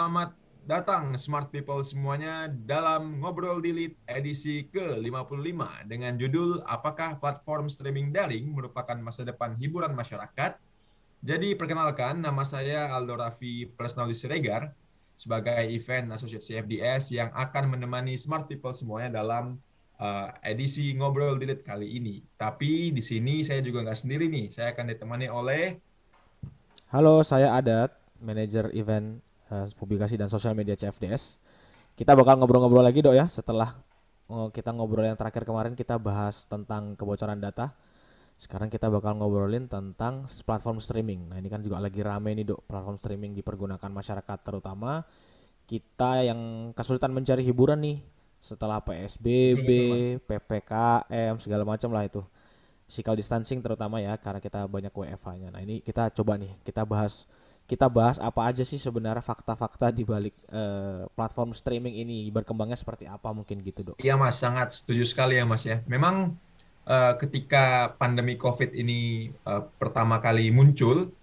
Selamat datang smart people semuanya dalam Ngobrol Delete edisi ke-55 dengan judul Apakah platform streaming daring merupakan masa depan hiburan masyarakat? Jadi perkenalkan nama saya Aldo Raffi Presnali Siregar sebagai event associate CFDS yang akan menemani smart people semuanya dalam uh, edisi Ngobrol Delete kali ini. Tapi di sini saya juga nggak sendiri nih, saya akan ditemani oleh Halo, saya Adat, manajer event uh, publikasi dan sosial media CFDS. Kita bakal ngobrol-ngobrol lagi dok ya setelah uh, kita ngobrol yang terakhir kemarin kita bahas tentang kebocoran data. Sekarang kita bakal ngobrolin tentang platform streaming. Nah ini kan juga lagi rame nih dok platform streaming dipergunakan masyarakat terutama kita yang kesulitan mencari hiburan nih setelah PSBB, PPKM segala macam lah itu. Physical distancing terutama ya karena kita banyak WFH-nya. Nah ini kita coba nih kita bahas kita bahas apa aja sih sebenarnya fakta-fakta di balik uh, platform streaming ini berkembangnya seperti apa mungkin gitu dok? Iya mas, sangat setuju sekali ya mas ya. Memang uh, ketika pandemi COVID ini uh, pertama kali muncul,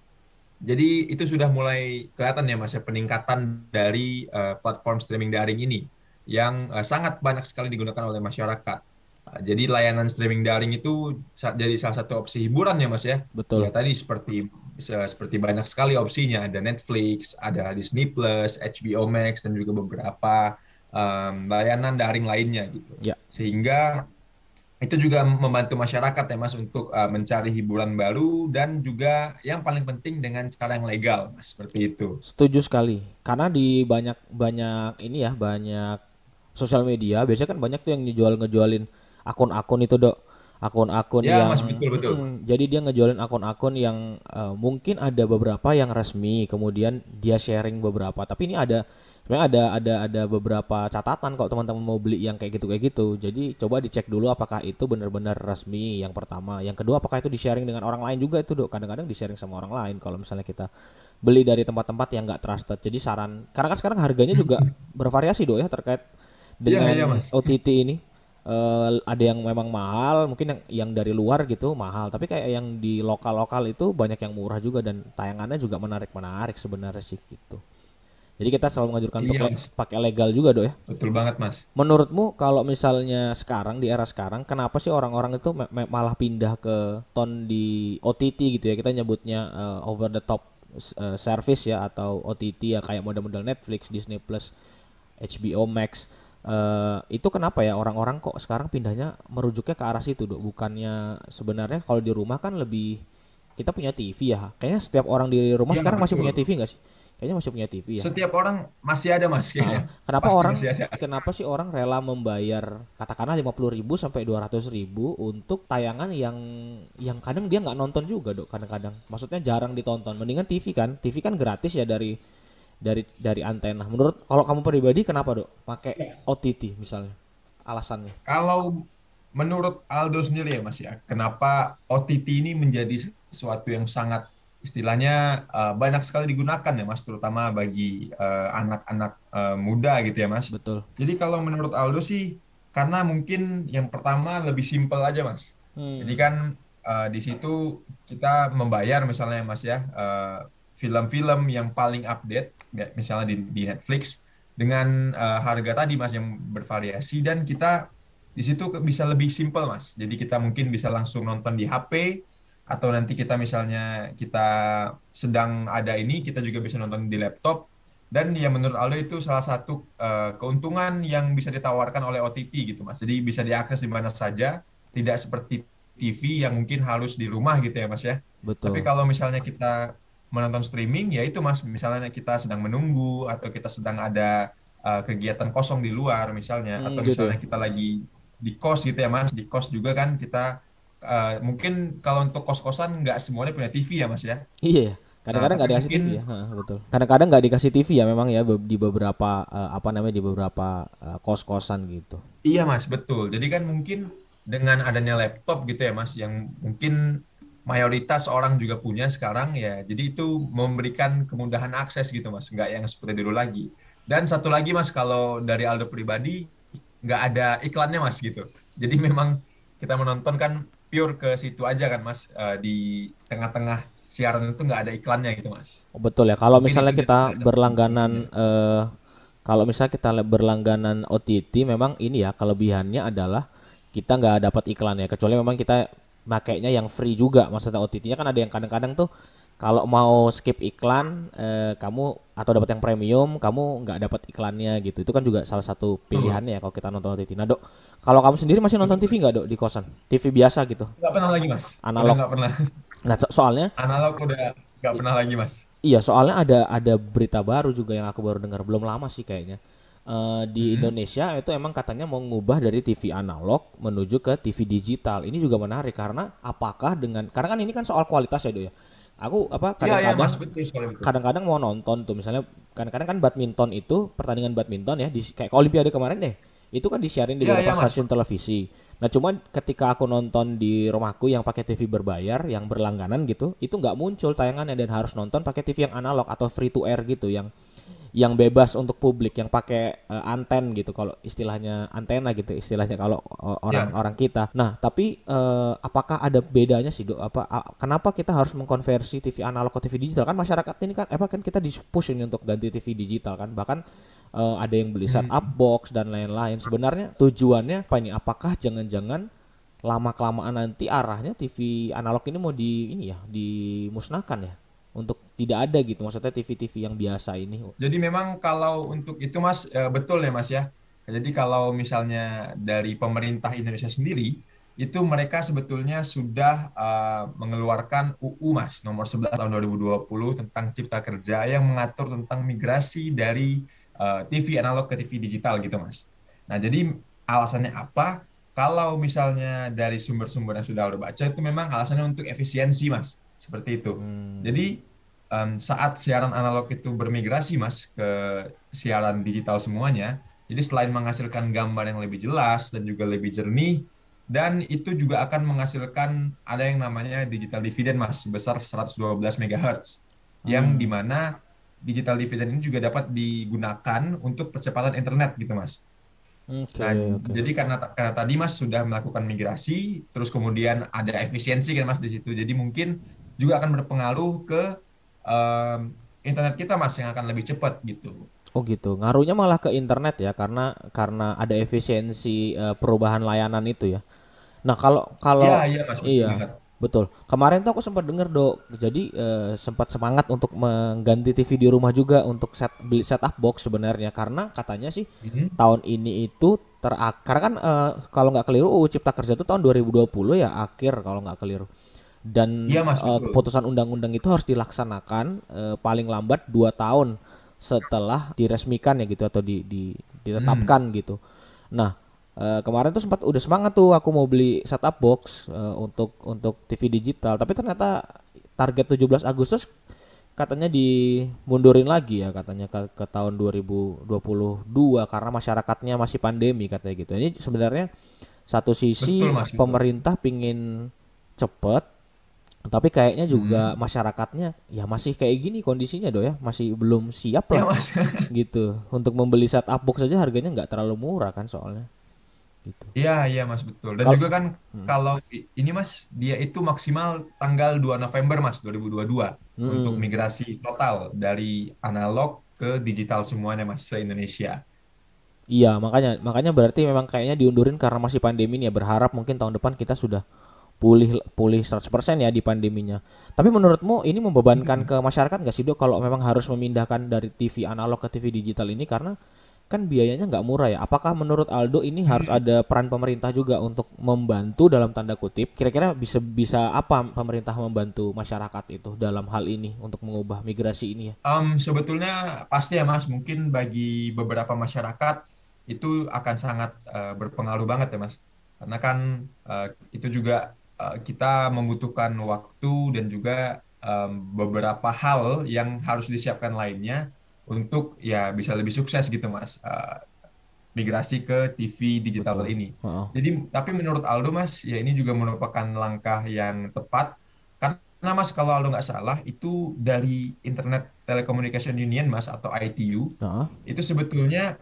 jadi itu sudah mulai kelihatan ya mas ya peningkatan dari uh, platform streaming daring ini yang uh, sangat banyak sekali digunakan oleh masyarakat. Uh, jadi layanan streaming daring itu jadi salah satu opsi hiburan ya mas ya. Betul. Ya tadi seperti seperti banyak sekali opsinya ada Netflix, ada Disney Plus, HBO Max dan juga beberapa um, layanan daring lainnya gitu. Ya. Sehingga itu juga membantu masyarakat ya Mas untuk uh, mencari hiburan baru dan juga yang paling penting dengan cara yang legal Mas seperti itu. Setuju sekali. Karena di banyak banyak ini ya banyak sosial media biasanya kan banyak tuh yang ngejual ngejualin akun-akun itu dok akun-akun ya, yang mas, betul, betul. Hmm, jadi dia ngejualin akun-akun yang uh, mungkin ada beberapa yang resmi kemudian dia sharing beberapa. Tapi ini ada sebenarnya ada ada ada beberapa catatan kalau teman-teman mau beli yang kayak gitu kayak gitu. Jadi coba dicek dulu apakah itu benar-benar resmi yang pertama. Yang kedua apakah itu di sharing dengan orang lain juga itu dok? Kadang-kadang di sharing sama orang lain kalau misalnya kita beli dari tempat-tempat yang nggak trusted. Jadi saran karena kan sekarang harganya juga bervariasi dok ya terkait iya, dengan ya, ya, OTT ini uh, ada yang memang mahal, mungkin yang yang dari luar gitu mahal, tapi kayak yang di lokal-lokal itu banyak yang murah juga dan tayangannya juga menarik-menarik sebenarnya sih gitu. Jadi kita selalu mengajukan iya. untuk pakai legal juga, Do ya. Betul banget, Mas. Menurutmu kalau misalnya sekarang di era sekarang kenapa sih orang-orang itu malah pindah ke ton di OTT gitu ya? Kita nyebutnya uh, over the top uh, service ya atau OTT ya kayak model-model Netflix, Disney Plus, HBO Max Uh, itu kenapa ya? Orang-orang kok sekarang pindahnya merujuknya ke arah situ dok. Bukannya sebenarnya kalau di rumah kan lebih kita punya TV ya. Kayaknya setiap orang di rumah ya, sekarang betul. masih punya TV nggak sih? Kayaknya masih punya TV ya. Setiap orang masih ada mas. Kayaknya nah, kenapa Pasti orang kenapa sih orang rela membayar katakanlah lima puluh ribu sampai dua ratus ribu untuk tayangan yang yang kadang dia nggak nonton juga dok kadang-kadang. Maksudnya jarang ditonton. Mendingan TV kan. TV kan gratis ya dari dari dari antena. Menurut kalau kamu pribadi kenapa dok pakai ya. OTT misalnya? Alasannya? Kalau menurut Aldo sendiri ya mas ya, kenapa OTT ini menjadi sesuatu yang sangat istilahnya uh, banyak sekali digunakan ya mas, terutama bagi eh, anak-anak uh, uh, muda gitu ya mas. Betul. Jadi kalau menurut Aldo sih karena mungkin yang pertama lebih simpel aja mas. Hmm. Jadi kan uh, di situ kita membayar misalnya mas ya film-film uh, yang paling update misalnya di, di Netflix dengan uh, harga tadi mas yang bervariasi dan kita di situ bisa lebih simpel mas. Jadi kita mungkin bisa langsung nonton di HP atau nanti kita misalnya kita sedang ada ini kita juga bisa nonton di laptop dan ya menurut Aldo itu salah satu uh, keuntungan yang bisa ditawarkan oleh OTT gitu mas. Jadi bisa diakses di mana saja, tidak seperti TV yang mungkin harus di rumah gitu ya mas ya. Betul. Tapi kalau misalnya kita menonton streaming ya itu mas. Misalnya kita sedang menunggu atau kita sedang ada uh, kegiatan kosong di luar misalnya hmm, atau gitu. misalnya kita lagi di kos gitu ya mas. Di kos juga kan kita uh, mungkin kalau untuk kos kosan nggak semuanya punya TV ya mas ya? Iya kadang-kadang nggak nah, dikasih mungkin, TV ya. Ha, betul. Kadang-kadang nggak dikasih TV ya memang ya di beberapa uh, apa namanya di beberapa uh, kos kosan gitu. Iya mas. Betul. Jadi kan mungkin dengan adanya laptop gitu ya mas yang mungkin mayoritas orang juga punya sekarang ya. Jadi itu memberikan kemudahan akses gitu mas. Nggak yang seperti dulu lagi. Dan satu lagi mas kalau dari Aldo pribadi nggak ada iklannya mas gitu. Jadi memang kita menonton kan pure ke situ aja kan mas. Uh, di tengah-tengah siaran itu nggak ada iklannya gitu mas. Oh, betul ya. Kalau misalnya kita berlangganan uh, kalau misalnya kita berlangganan OTT memang ini ya kelebihannya adalah kita nggak dapat iklan ya kecuali memang kita makainya yang free juga maksudnya OTT-nya kan ada yang kadang-kadang tuh kalau mau skip iklan eh, kamu atau dapat yang premium kamu nggak dapat iklannya gitu itu kan juga salah satu pilihannya ya kalau kita nonton TV. Nah dok kalau kamu sendiri masih nonton TV nggak dok di kosan TV biasa gitu? Nggak pernah lagi mas. Analog nggak pernah. Nah soalnya analog udah nggak pernah lagi mas. Iya soalnya ada ada berita baru juga yang aku baru dengar belum lama sih kayaknya. Uh, di hmm. Indonesia itu emang katanya mau ngubah dari TV analog menuju ke TV digital. Ini juga menarik karena apakah dengan karena kan ini kan soal kualitas ya do ya aku apa iya, iya, kadang-kadang ya, kadang-kadang mau nonton tuh misalnya kadang-kadang kan badminton itu pertandingan badminton ya di kayak olimpiade kemarin deh itu kan disiarin di ya, beberapa ya, stasiun televisi nah cuman ketika aku nonton di rumahku yang pakai TV berbayar yang berlangganan gitu itu nggak muncul tayangannya dan harus nonton pakai TV yang analog atau free to air gitu yang yang bebas untuk publik yang pakai uh, anten gitu kalau istilahnya antena gitu istilahnya kalau orang-orang yeah. kita. Nah, tapi uh, apakah ada bedanya sih Dok? Apa uh, kenapa kita harus mengkonversi TV analog ke TV digital? Kan masyarakat ini kan apa kan kita dipush ini untuk ganti TV digital kan. Bahkan uh, ada yang beli set up box dan lain-lain. Sebenarnya tujuannya apa ini? Apakah jangan-jangan lama kelamaan nanti arahnya TV analog ini mau di ini ya dimusnahkan ya? Untuk tidak ada gitu maksudnya TV-TV yang biasa ini. Jadi memang kalau untuk itu Mas e, betul ya Mas ya. Jadi kalau misalnya dari pemerintah Indonesia sendiri itu mereka sebetulnya sudah uh, mengeluarkan UU Mas nomor 11 tahun 2020 tentang Cipta Kerja yang mengatur tentang migrasi dari uh, e, TV analog ke TV digital gitu Mas. Nah, jadi alasannya apa? Kalau misalnya dari sumber-sumber yang sudah udah baca itu memang alasannya untuk efisiensi Mas seperti itu. Hmm. Jadi um, saat siaran analog itu bermigrasi mas ke siaran digital semuanya, jadi selain menghasilkan gambar yang lebih jelas dan juga lebih jernih, dan itu juga akan menghasilkan ada yang namanya digital dividend mas sebesar 112 MHz, hmm. yang di mana digital dividend ini juga dapat digunakan untuk percepatan internet gitu mas. Okay, nah, okay. jadi karena karena tadi Mas sudah melakukan migrasi, terus kemudian ada efisiensi kan Mas di situ. Jadi mungkin juga akan berpengaruh ke um, internet kita mas yang akan lebih cepat gitu. Oh gitu, ngaruhnya malah ke internet ya karena karena ada efisiensi uh, perubahan layanan itu ya. Nah kalau kalau ya, iya, mas, iya betul. Kemarin tuh aku sempat dengar dok, jadi uh, sempat semangat untuk mengganti TV di rumah juga untuk set beli setup box sebenarnya karena katanya sih mm-hmm. tahun ini itu terakar kan uh, kalau nggak keliru UU Cipta Kerja itu tahun 2020 ya akhir kalau nggak keliru dan ya, mas, uh, keputusan undang-undang itu harus dilaksanakan uh, paling lambat dua tahun setelah diresmikan ya gitu atau di, di ditetapkan hmm. gitu. Nah uh, kemarin tuh sempat udah semangat tuh aku mau beli setup box uh, untuk untuk TV digital, tapi ternyata target 17 Agustus katanya dimundurin lagi ya katanya ke, ke tahun 2022 karena masyarakatnya masih pandemi katanya gitu. Ini sebenarnya satu sisi Betul, mas, pemerintah pingin cepet tapi kayaknya juga hmm. masyarakatnya ya masih kayak gini kondisinya do ya. Masih belum siap lah ya, gitu. Untuk membeli setup box saja harganya nggak terlalu murah kan soalnya. Gitu. Iya iya mas betul. Dan kalo, juga kan hmm. kalau ini mas dia itu maksimal tanggal 2 November mas 2022 hmm. untuk migrasi total dari analog ke digital semuanya mas se Indonesia. Iya makanya makanya berarti memang kayaknya diundurin karena masih pandemi nih ya. Berharap mungkin tahun depan kita sudah pulih pulih 100% ya di pandeminya. Tapi menurutmu ini membebankan hmm. ke masyarakat nggak sih dok kalau memang harus memindahkan dari TV analog ke TV digital ini karena kan biayanya nggak murah ya. Apakah menurut Aldo ini hmm. harus ada peran pemerintah juga untuk membantu dalam tanda kutip? Kira-kira bisa bisa apa pemerintah membantu masyarakat itu dalam hal ini untuk mengubah migrasi ini ya? Um, sebetulnya pasti ya mas. Mungkin bagi beberapa masyarakat itu akan sangat uh, berpengaruh banget ya mas. Karena kan uh, itu juga Eh, kita membutuhkan waktu dan juga um, beberapa hal yang harus disiapkan lainnya untuk ya bisa lebih sukses gitu mas uh, migrasi ke TV digital Betul. ini. Uh -oh. Jadi tapi menurut Aldo mas ya ini juga merupakan langkah yang tepat karena mas kalau Aldo nggak salah itu dari Internet Telecommunication Union mas atau ITU uh -huh. itu sebetulnya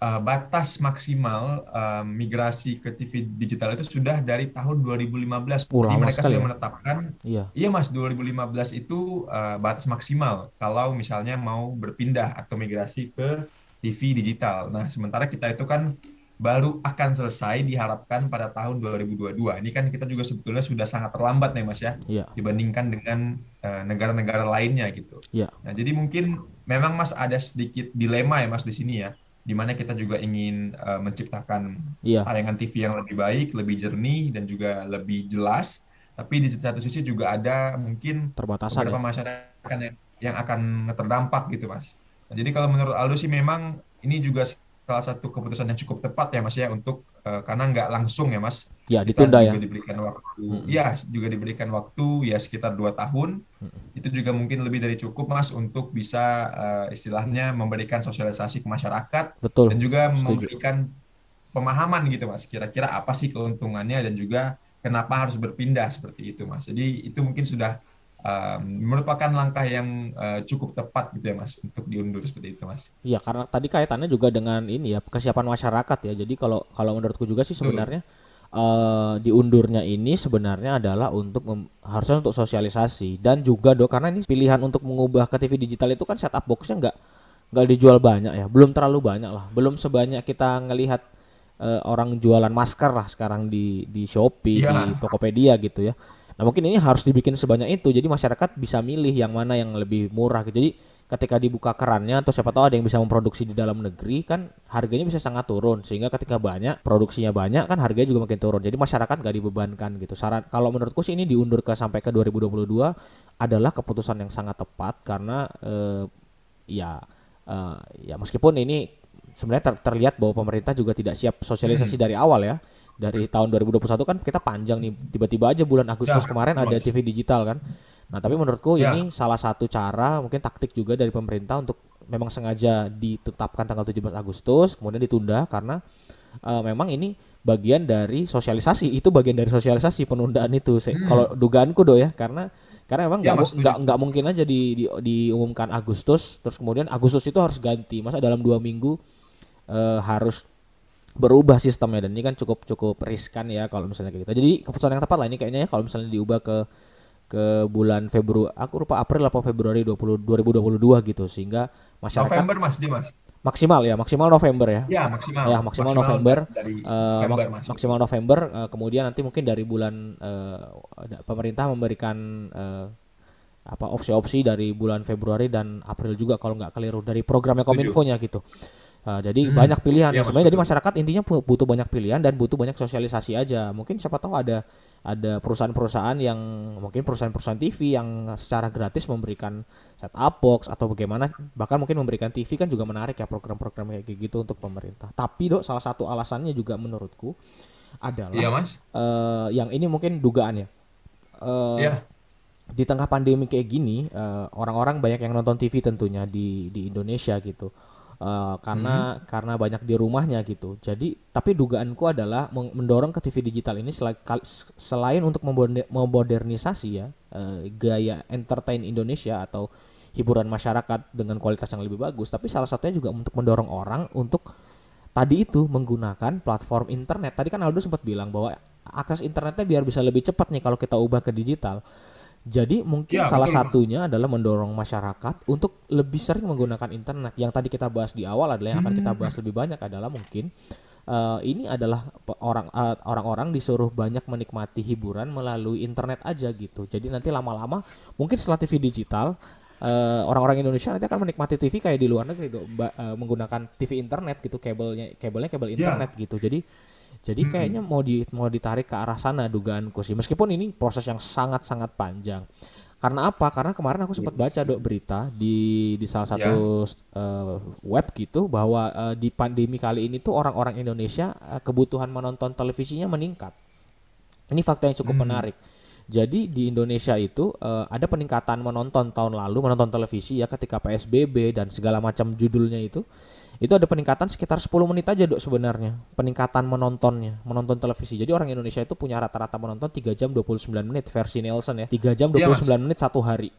uh, batas maksimal uh, migrasi ke TV digital itu sudah dari tahun 2015. Oh, Jadi mereka sudah ya? menetapkan, Iya. iya Mas, 2015 itu uh, batas maksimal kalau misalnya mau berpindah atau migrasi ke TV digital. Nah, sementara kita itu kan baru akan selesai diharapkan pada tahun 2022. Ini kan kita juga sebetulnya sudah sangat terlambat nih Mas ya, Iya. dibandingkan dengan uh, negara-negara lainnya gitu. Iya. Nah, jadi mungkin memang Mas ada sedikit dilema ya Mas di sini ya, di mana kita juga ingin uh, menciptakan Iya. tayangan TV yang lebih baik, lebih jernih dan juga lebih jelas. Tapi di satu sisi juga ada mungkin Terbatasan beberapa ya. masyarakat yang, yang akan terdampak gitu Mas. Nah, jadi kalau menurut Aldo sih memang ini juga salah satu keputusan yang cukup tepat ya Mas ya untuk uh, karena nggak langsung ya Mas. Ya, Kita ditunda juga ya. diberikan waktu, Mm-mm. ya juga diberikan waktu ya sekitar dua tahun. Itu juga mungkin lebih dari cukup Mas untuk bisa uh, istilahnya memberikan sosialisasi ke masyarakat Betul. dan juga Setuju. memberikan pemahaman gitu Mas. Kira-kira apa sih keuntungannya dan juga kenapa harus berpindah seperti itu Mas. Jadi itu mungkin sudah um, merupakan langkah yang uh, cukup tepat gitu ya Mas untuk diundur seperti itu Mas. Iya, karena tadi kaitannya juga dengan ini ya kesiapan masyarakat ya. Jadi kalau kalau menurutku juga sih sebenarnya eh diundurnya ini sebenarnya adalah untuk mem- harusnya untuk sosialisasi dan juga do karena ini pilihan untuk mengubah ke TV digital itu kan setup boxnya nggak nggak dijual banyak ya, belum terlalu banyak lah, belum sebanyak kita ngelihat eh, orang jualan masker lah sekarang di di Shopee, Iya. di Tokopedia gitu ya. Nah mungkin ini harus dibikin sebanyak itu, jadi masyarakat bisa milih yang mana yang lebih murah gitu. Jadi ketika dibuka kerannya atau siapa tahu ada yang bisa memproduksi di dalam negeri kan harganya bisa sangat turun. Sehingga ketika banyak produksinya banyak kan harganya juga makin turun. Jadi masyarakat nggak dibebankan gitu. Saran kalau menurutku sih ini diundur ke sampai ke 2022 adalah keputusan yang sangat tepat. Karena eh, ya eh, ya meskipun ini sebenarnya ter- terlihat bahwa pemerintah juga tidak siap sosialisasi dari awal ya. Dari tahun 2021 kan kita panjang nih. Tiba-tiba aja bulan Agustus Ya, kemarin ada. TV digital kan. Nah tapi menurutku Ya. ini salah satu cara mungkin taktik juga dari pemerintah untuk memang sengaja ditetapkan tanggal 17 Agustus kemudian ditunda karena eh, memang ini bagian dari sosialisasi. Itu bagian dari sosialisasi penundaan itu Hmm. kalau dugaanku do ya. Karena karena memang Ya, nggak nggak nggak mungkin aja di, di- diumumkan Agustus terus kemudian Agustus itu harus ganti. Masa dalam dua minggu eh, harus berubah sistemnya dan ini kan cukup cukup riskan ya kalau misalnya kayak gitu. Jadi keputusan yang tepat lah ini kayaknya ya kalau misalnya diubah ke ke bulan Februari aku lupa April atau Februari 20 2022 gitu sehingga masyarakat November Mas Dimas. maksimal ya maksimal November ya. Ya maksimal. Ya, maksimal November. dari November mak- Mas. maksimal November eh, kemudian nanti mungkin dari bulan ada- pemerintah memberikan eh, apa opsi-opsi dari bulan Februari dan April juga kalau nggak keliru dari programnya. Kominfo-nya gitu. Eh, jadi Hmm, banyak pilihan ya sebenarnya jadi masyarakat intinya butuh banyak pilihan dan butuh banyak sosialisasi aja. Mungkin siapa tahu ada ada perusahaan-perusahaan yang mungkin perusahaan-perusahaan TV yang secara gratis memberikan set up box atau bagaimana bahkan mungkin memberikan TV kan juga menarik ya program-program kayak gitu untuk pemerintah. Tapi dok salah satu alasannya juga menurutku adalah Iya Mas. eh, yang ini mungkin dugaan ya. Eh, Iya. Di tengah pandemi kayak gini, eh, orang-orang banyak yang nonton TV tentunya di di Indonesia gitu. Eh, karena karena banyak di rumahnya gitu. Jadi tapi dugaanku adalah mendorong ke TV digital ini selain untuk memodernisasi ya eh, gaya entertain Indonesia atau hiburan masyarakat dengan kualitas yang lebih bagus, tapi salah satunya juga untuk mendorong orang untuk tadi itu menggunakan platform internet. Tadi kan Aldo sempat bilang bahwa akses internetnya biar bisa lebih cepat nih kalau kita ubah ke digital. Jadi mungkin Ya, salah betul, satunya adalah mendorong masyarakat untuk lebih sering menggunakan internet. Yang tadi kita bahas di awal adalah yang akan kita bahas lebih banyak adalah mungkin eh, ini adalah orang eh, orang-orang disuruh banyak menikmati hiburan melalui internet aja gitu. Jadi nanti lama-lama mungkin setelah TV digital eh, orang-orang Indonesia nanti akan menikmati TV kayak di luar negeri. Ba- eh, menggunakan TV internet gitu kabelnya kabelnya kabel Ya. internet gitu. Jadi jadi kayaknya mau di mau ditarik ke arah sana dugaanku sih. Meskipun ini proses yang sangat-sangat panjang. Karena apa? Karena kemarin aku sempat baca dok berita di di salah satu eh, web gitu bahwa eh, di pandemi kali ini tuh orang-orang Indonesia eh, kebutuhan menonton televisinya meningkat. Ini fakta yang cukup Hmm. menarik. Jadi di Indonesia itu eh, ada peningkatan menonton tahun lalu menonton televisi ya ketika PSBB dan segala macam judulnya itu itu ada peningkatan sekitar 10 menit aja dok sebenarnya peningkatan menontonnya menonton televisi. Jadi orang Indonesia itu punya rata-rata menonton 3 jam 29 menit versi Nielsen ya. 3 jam 29 Iya, Mas. menit satu hari.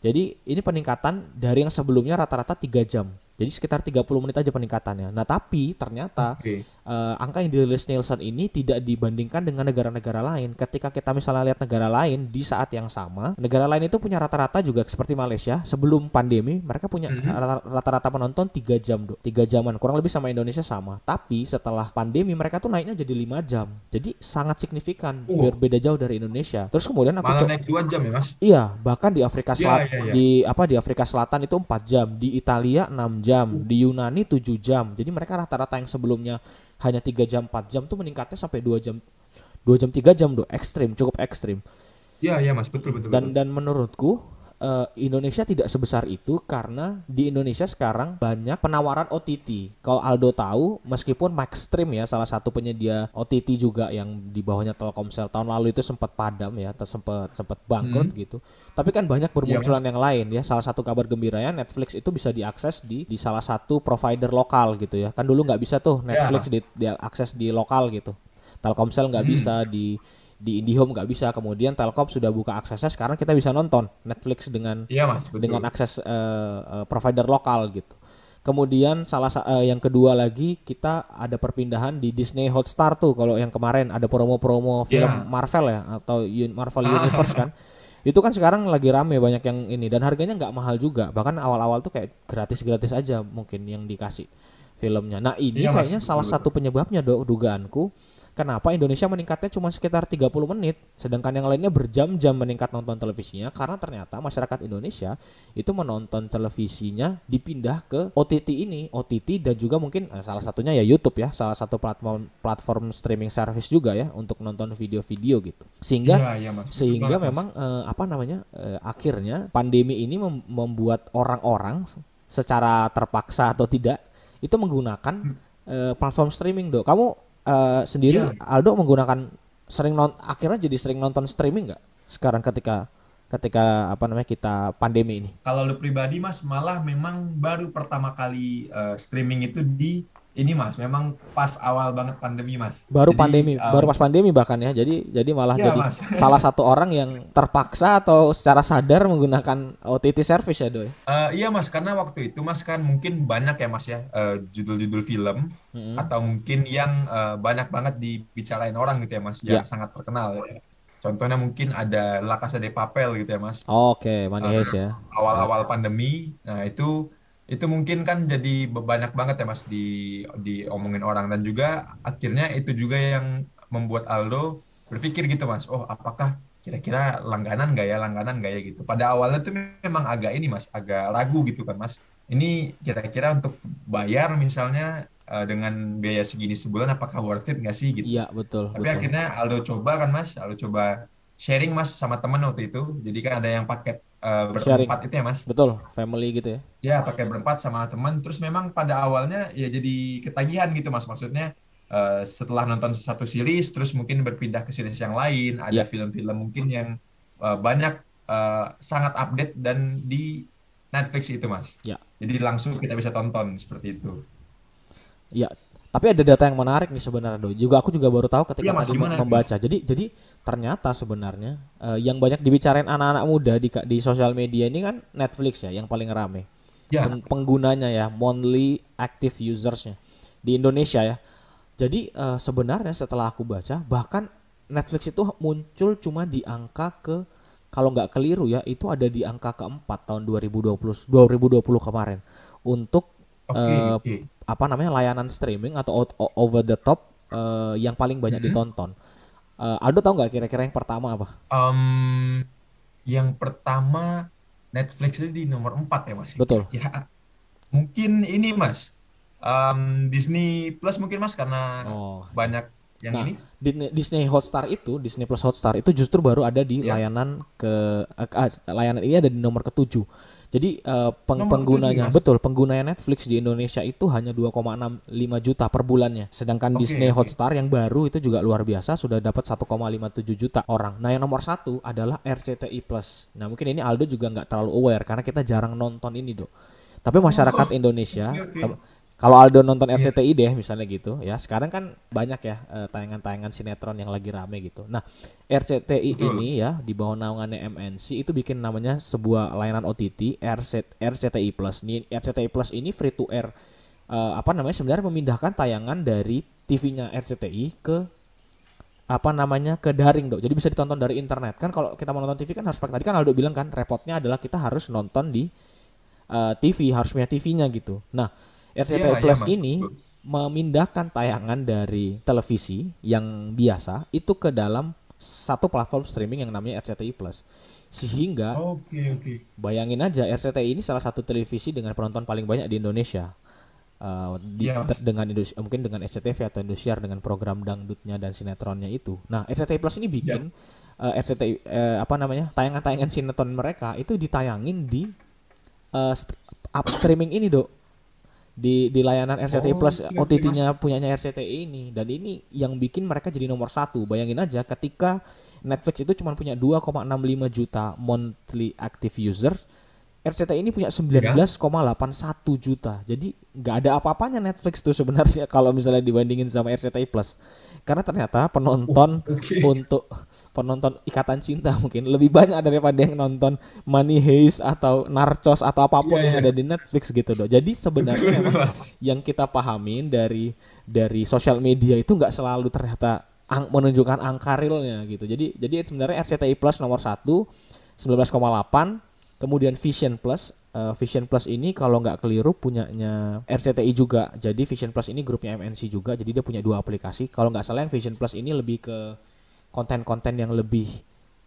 Jadi ini peningkatan dari yang sebelumnya rata-rata 3 jam Jadi sekitar 30 menit aja peningkatannya. Nah, tapi ternyata okay. uh, eh, angka yang dirilis Nielsen ini tidak dibandingkan dengan negara-negara lain. Ketika kita misalnya lihat negara lain di saat yang sama, negara lain itu punya rata-rata juga seperti Malaysia sebelum pandemi mereka punya mm-hmm. rata-rata penonton 3 jam, do. 3 jaman. Kurang lebih sama Indonesia sama. Tapi setelah pandemi mereka tuh naiknya jadi 5 jam. Jadi sangat signifikan, uh. berbeda jauh dari Indonesia. Terus kemudian aku Malah naik 2 jam ya, Mas? Iya, bahkan di Afrika iya, Selatan yeah, yeah, yeah. di apa di Afrika Selatan itu 4 jam, di Italia 6 jam jam, di Yunani 7 jam. Jadi mereka rata-rata yang sebelumnya hanya 3 jam 4 jam tuh meningkatnya sampai 2 jam 2 jam 3 jam tuh ekstrim, cukup ekstrim. Iya, iya Mas, betul betul. Dan betul. dan menurutku uh, Indonesia tidak sebesar itu karena di Indonesia sekarang banyak penawaran OTT. Kalau Aldo tahu, meskipun Maxstream ya salah satu penyedia OTT juga yang di bawahnya Telkomsel tahun lalu itu sempat padam ya, sempat sempat bangkrut hmm. gitu. Tapi kan banyak bermunculan ya, yang lain ya. Salah satu kabar gembiranya Netflix itu bisa diakses di di salah satu provider lokal gitu ya. Kan dulu nggak bisa tuh ya. Netflix ya. di, diakses di lokal gitu. Telkomsel nggak hmm. bisa di di IndiHome nggak bisa kemudian Telkom sudah buka aksesnya sekarang kita bisa nonton Netflix dengan iya, mas, betul. dengan akses uh, uh, provider lokal gitu kemudian salah uh, yang kedua lagi kita ada perpindahan di Disney Hotstar tuh kalau yang kemarin ada promo-promo film yeah. Marvel ya atau Marvel ah. Universe kan itu kan sekarang lagi rame banyak yang ini dan harganya nggak mahal juga bahkan awal-awal tuh kayak gratis-gratis aja mungkin yang dikasih filmnya nah ini iya, kayaknya mas, salah betul. satu penyebabnya do dugaanku Kenapa Indonesia meningkatnya cuma sekitar 30 menit, sedangkan yang lainnya berjam-jam meningkat nonton televisinya karena ternyata masyarakat Indonesia itu menonton televisinya dipindah ke OTT ini, OTT dan juga mungkin eh, salah satunya ya YouTube ya, salah satu platform platform streaming service juga ya untuk nonton video-video gitu. Sehingga ya, ya, mas. sehingga mas. memang eh, apa namanya? Eh, akhirnya pandemi ini mem membuat orang-orang secara terpaksa atau tidak itu menggunakan hmm. eh, platform streaming, Dok. Kamu uh, sendiri yeah. Aldo menggunakan sering non akhirnya jadi sering nonton streaming nggak sekarang ketika ketika apa namanya kita pandemi ini? Kalau lu pribadi mas malah memang baru pertama kali uh, streaming itu di ini mas memang pas awal banget pandemi mas baru jadi, pandemi um, baru pas pandemi bahkan ya jadi jadi malah ya, jadi mas. salah satu orang yang terpaksa atau secara sadar menggunakan OTT service ya doi uh, iya mas karena waktu itu mas kan mungkin banyak ya mas ya judul eh, judul-judul film mm-hmm. atau mungkin yang uh, banyak banget dibicarain orang gitu ya mas yang yeah. sangat terkenal ya. Contohnya mungkin ada La Casa de Papel gitu ya mas. Oh, Oke, okay. Money uh, ya. Awal-awal pandemi, nah itu itu mungkin kan jadi banyak banget ya mas di diomongin orang. Dan juga akhirnya itu juga yang membuat Aldo berpikir gitu mas. Oh apakah kira-kira langganan gak ya langganan gak ya gitu. Pada awalnya tuh memang agak ini mas agak ragu gitu kan mas. Ini kira-kira untuk bayar misalnya uh, dengan biaya segini sebulan apakah worth it gak sih gitu. Iya betul tapi betul. akhirnya Aldo coba kan mas. Aldo coba sharing mas sama temen waktu itu. Jadi kan ada yang paket uh, berempat itu ya mas? Betul family gitu ya. Ya pakai berempat sama teman. Terus memang pada awalnya ya jadi ketagihan gitu mas. Maksudnya uh, setelah nonton satu series terus mungkin berpindah ke series yang lain. Ada film film-film mungkin yang uh, banyak uh, sangat update dan di Netflix itu mas. Ya. Jadi langsung kita bisa tonton seperti itu. Ya tapi ada data yang menarik nih sebenarnya do. Juga aku juga baru tahu ketika ya, tadi membaca. Jadi jadi ternyata sebenarnya uh, yang banyak dibicarain anak-anak muda di di sosial media ini kan Netflix ya yang paling rame. Ya. Peng, penggunanya ya, monthly active usersnya di Indonesia ya. Jadi uh, sebenarnya setelah aku baca bahkan Netflix itu muncul cuma di angka ke kalau nggak keliru ya itu ada di angka keempat tahun 2020 2020 kemarin untuk okay, uh, okay apa namanya layanan streaming atau over the top uh, yang paling banyak mm -hmm. ditonton. Uh, Aldo tahu nggak kira-kira yang pertama apa? Um, yang pertama Netflix itu di nomor 4 ya mas. Betul. Ya mungkin ini mas um, Disney Plus mungkin mas karena oh. banyak yang nah, ini. Disney Hotstar itu Disney Plus Hotstar itu justru baru ada di yeah. layanan ke uh, layanan ini ada di nomor ketujuh. Jadi uh, peng penggunanya betul penggunanya Netflix di Indonesia itu hanya 2,65 juta per bulannya. Sedangkan okay, Disney okay. Hotstar yang baru itu juga luar biasa sudah dapat 1,57 juta orang. Nah yang nomor satu adalah RCTI Plus. Nah mungkin ini Aldo juga nggak terlalu aware karena kita jarang nonton ini dok. Tapi masyarakat oh, Indonesia okay, okay. Kalau Aldo nonton yeah. RCTI deh misalnya gitu ya. Sekarang kan banyak ya tayangan tayangan-tayangan sinetron yang lagi rame gitu. Nah, RCTI Betul. ini ya di bawah naungannya MNC itu bikin namanya sebuah layanan OTT RC, RCTI Plus. Nih RCTI Plus ini free to air uh, apa namanya sebenarnya memindahkan tayangan dari TV-nya RCTI ke apa namanya ke daring dok jadi bisa ditonton dari internet kan kalau kita mau nonton TV kan harus pakai tadi kan Aldo bilang kan repotnya adalah kita harus nonton di uh, eh, TV harus punya TV-nya gitu nah RCTI ya, Plus ya, ini memindahkan tayangan dari televisi yang biasa itu ke dalam satu platform streaming yang namanya RCTI Plus. Sehingga okay, okay. bayangin aja RCTI ini salah satu televisi dengan penonton paling banyak di Indonesia. Uh, di, ya, dengan Indonesia, mungkin dengan SCTV atau Indosiar dengan program dangdutnya dan sinetronnya itu. Nah, RCTI Plus ini bikin ya. uh, RCTI uh, eh, apa namanya? tayangan-tayangan sinetron mereka itu ditayangin di uh, st up streaming ini, Dok di di layanan RCTI oh, Plus OTT-nya punyanya RCTI ini. Dan ini yang bikin mereka jadi nomor satu. Bayangin aja ketika Netflix itu cuma punya 2,65 juta monthly active user RCTI ini punya 19,81 juta. Jadi nggak ada apa-apanya Netflix tuh sebenarnya kalau misalnya dibandingin sama RCTI Plus. Karena ternyata penonton oh, okay. untuk penonton Ikatan Cinta mungkin lebih banyak daripada yang nonton Money Heist atau Narcos atau apa pun yeah, yang yeah. ada di Netflix gitu loh. Jadi sebenarnya yang kita pahamin dari dari sosial media itu nggak selalu ternyata ang menunjukkan angka realnya gitu. Jadi jadi sebenarnya RCTI Plus nomor satu 19,8 Kemudian Vision Plus, uh, Vision Plus ini kalau nggak keliru punyanya RCTI juga. Jadi Vision Plus ini grupnya MNC juga. Jadi dia punya dua aplikasi. Kalau nggak salah yang Vision Plus ini lebih ke konten-konten yang lebih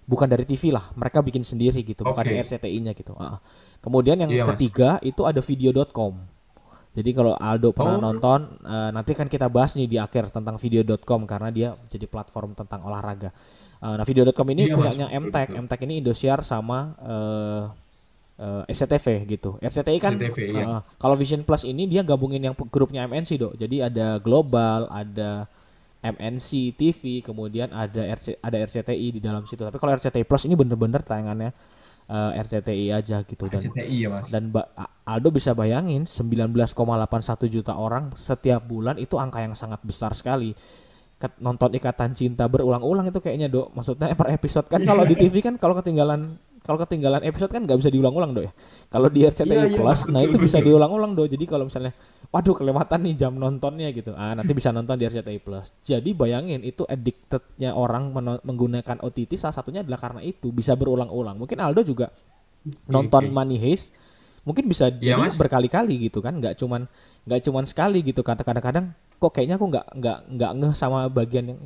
bukan dari TV lah. Mereka bikin sendiri gitu, okay. bukan dari RCTI-nya gitu. Uh. Kemudian yang iya, ketiga mas. itu ada video.com. Jadi kalau Aldo pernah oh. nonton, uh, nanti kan kita bahas nih di akhir tentang video.com karena dia jadi platform tentang olahraga. Uh, nah video.com ini iya, punyanya MTech. MTech ini Indosiar sama uh, uh, eh, SCTV gitu. RCTI kan SCTV, uh, iya. kalau Vision Plus ini dia gabungin yang grupnya MNC dok. Jadi ada Global, ada MNC TV, kemudian ada RC, ada RCTI di dalam situ. Tapi kalau RCTI Plus ini bener-bener tayangannya uh, eh, RCTI aja gitu dan RCTI ya, Mas. Dan ba Aldo bisa bayangin 19,81 juta orang setiap bulan itu angka yang sangat besar sekali nonton ikatan cinta berulang-ulang itu kayaknya dok maksudnya per episode kan kalau di TV kan kalau ketinggalan kalau ketinggalan episode kan nggak bisa diulang-ulang do ya. Kalau di RCTI yeah, iya, Plus, yeah, nah itu bisa diulang-ulang do. Jadi kalau misalnya, waduh kelewatan nih jam nontonnya gitu, ah nanti bisa nonton di RCTI Plus. Jadi bayangin itu addictednya orang menggunakan OTT salah satunya adalah karena itu bisa berulang-ulang. Mungkin Aldo juga nonton okay. Money Heist, mungkin bisa yeah, jadi berkali-kali gitu kan, nggak cuman nggak cuman sekali gitu. Kata kadang-kadang kok kayaknya aku nggak nggak nggak ngeh sama bagian yang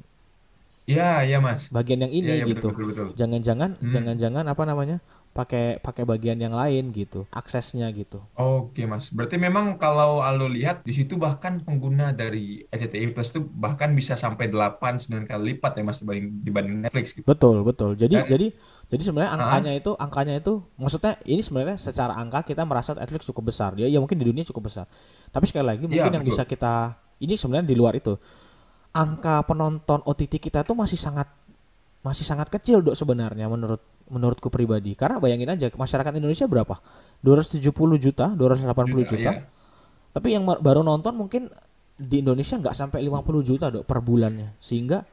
Iya, iya Mas. Bagian yang ini ya, ya, gitu. Jangan-jangan hmm. jangan-jangan apa namanya? pakai pakai bagian yang lain gitu aksesnya gitu. Oke mas, berarti memang kalau Aldo lihat di situ bahkan pengguna dari SCTV Plus itu bahkan bisa sampai 8 9 kali lipat ya mas dibanding dibanding Netflix gitu. Betul betul. Jadi Dan, jadi jadi sebenarnya angkanya uh itu angkanya itu maksudnya ini sebenarnya secara angka kita merasa Netflix cukup besar. Ya ya mungkin di dunia cukup besar. Tapi sekali lagi mungkin ya, yang bisa kita ini sebenarnya di luar itu angka penonton OTT kita tuh masih sangat masih sangat kecil dok sebenarnya menurut menurutku pribadi karena bayangin aja masyarakat Indonesia berapa 270 juta 280 juta, juta. Iya. tapi yang baru nonton mungkin di Indonesia nggak sampai 50 juta dok per bulannya sehingga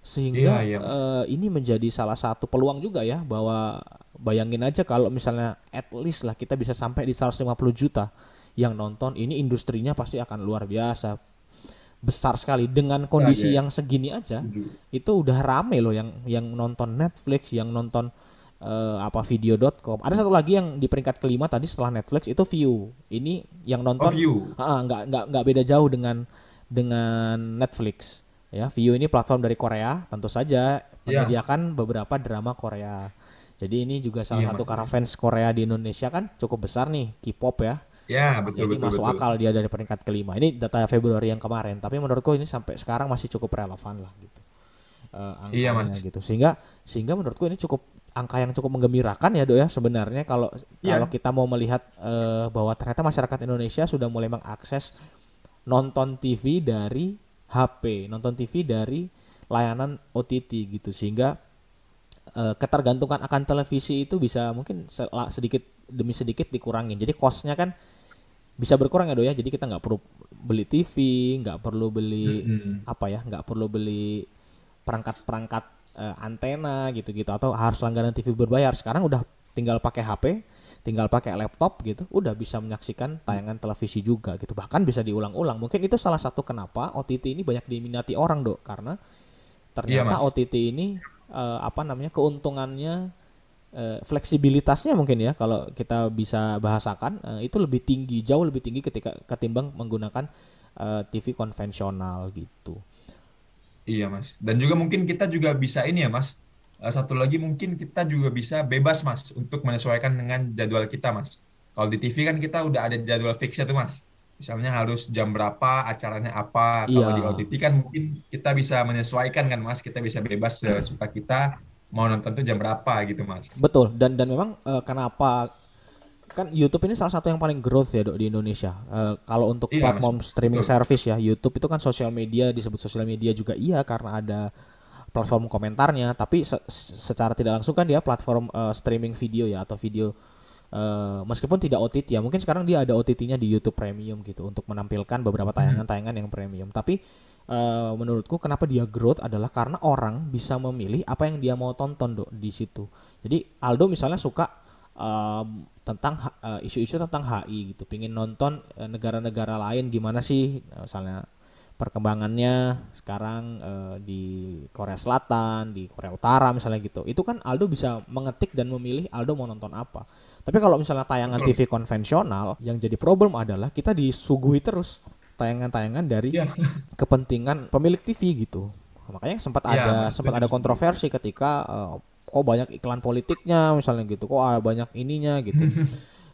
sehingga iya, iya. Uh, ini menjadi salah satu peluang juga ya bahwa bayangin aja kalau misalnya at least lah kita bisa sampai di 150 juta yang nonton ini industrinya pasti akan luar biasa besar sekali dengan kondisi ya. yang segini aja itu udah rame loh yang yang nonton Netflix yang nonton uh, apa video.com ada satu lagi yang di peringkat kelima tadi setelah Netflix itu View ini yang nonton oh, view. Uh, nggak nggak nggak beda jauh dengan dengan Netflix ya View ini platform dari Korea tentu saja ya. menyediakan yeah. beberapa drama Korea jadi ini juga salah yeah, satu karena fans Korea di Indonesia kan cukup besar nih K-pop ya Ya, betul Jadi betul, masuk betul. akal dia dari peringkat kelima. Ini data Februari yang kemarin, tapi menurutku ini sampai sekarang masih cukup relevan lah gitu. Uh, iya, mas. gitu. Sehingga sehingga menurutku ini cukup angka yang cukup menggembirakan ya, Dok ya sebenarnya kalau yeah. kalau kita mau melihat uh, bahwa ternyata masyarakat Indonesia sudah mulai mengakses nonton TV dari HP, nonton TV dari layanan OTT gitu sehingga uh, ketergantungan akan televisi itu bisa mungkin sedikit demi sedikit dikurangin. Jadi costnya kan bisa berkurang ya dok ya. Jadi kita nggak perlu beli TV nggak perlu beli hmm. apa ya nggak perlu beli perangkat-perangkat uh, antena gitu-gitu atau harus langganan TV berbayar. Sekarang udah tinggal pakai HP tinggal pakai laptop gitu udah bisa menyaksikan tayangan televisi juga gitu. Bahkan bisa diulang-ulang. Mungkin itu salah satu kenapa OTT ini banyak diminati orang dok karena ternyata iya, OTT ini uh, apa namanya keuntungannya uh, fleksibilitasnya mungkin ya kalau kita bisa bahasakan uh, itu lebih tinggi jauh lebih tinggi ketika ketimbang menggunakan uh, TV konvensional gitu. Iya mas. Dan juga mungkin kita juga bisa ini ya mas. Uh, satu lagi mungkin kita juga bisa bebas mas untuk menyesuaikan dengan jadwal kita mas. Kalau di TV kan kita udah ada jadwal fixnya tuh mas. Misalnya harus jam berapa, acaranya apa. Kalau di iya. OTT kan mungkin kita bisa menyesuaikan kan mas. Kita bisa bebas sesuka kita mau nonton tuh jam berapa gitu mas betul dan dan memang uh, kenapa kan YouTube ini salah satu yang paling growth ya dok di Indonesia. Uh, kalau untuk iya, platform mas. streaming Betul. service ya, YouTube itu kan sosial media disebut sosial media juga iya karena ada platform komentarnya. Tapi se secara tidak langsung kan dia platform uh, streaming video ya atau video uh, meskipun tidak OTT ya. Mungkin sekarang dia ada OTT-nya di YouTube Premium gitu untuk menampilkan beberapa hmm. tayangan-tayangan yang premium. Tapi uh, menurutku kenapa dia growth adalah karena orang bisa memilih apa yang dia mau tonton dok di situ. Jadi Aldo misalnya suka um, tentang uh, isu-isu tentang HI gitu, pingin nonton negara-negara uh, lain gimana sih misalnya perkembangannya sekarang uh, di Korea Selatan, di Korea Utara misalnya gitu. Itu kan Aldo bisa mengetik dan memilih Aldo mau nonton apa. Tapi kalau misalnya tayangan TV konvensional yang jadi problem adalah kita disuguhi terus tayangan-tayangan dari yeah. kepentingan pemilik TV gitu. Makanya sempat yeah, ada sempat ada kontroversi ketika uh, oh banyak iklan politiknya misalnya gitu, kok oh, banyak ininya gitu.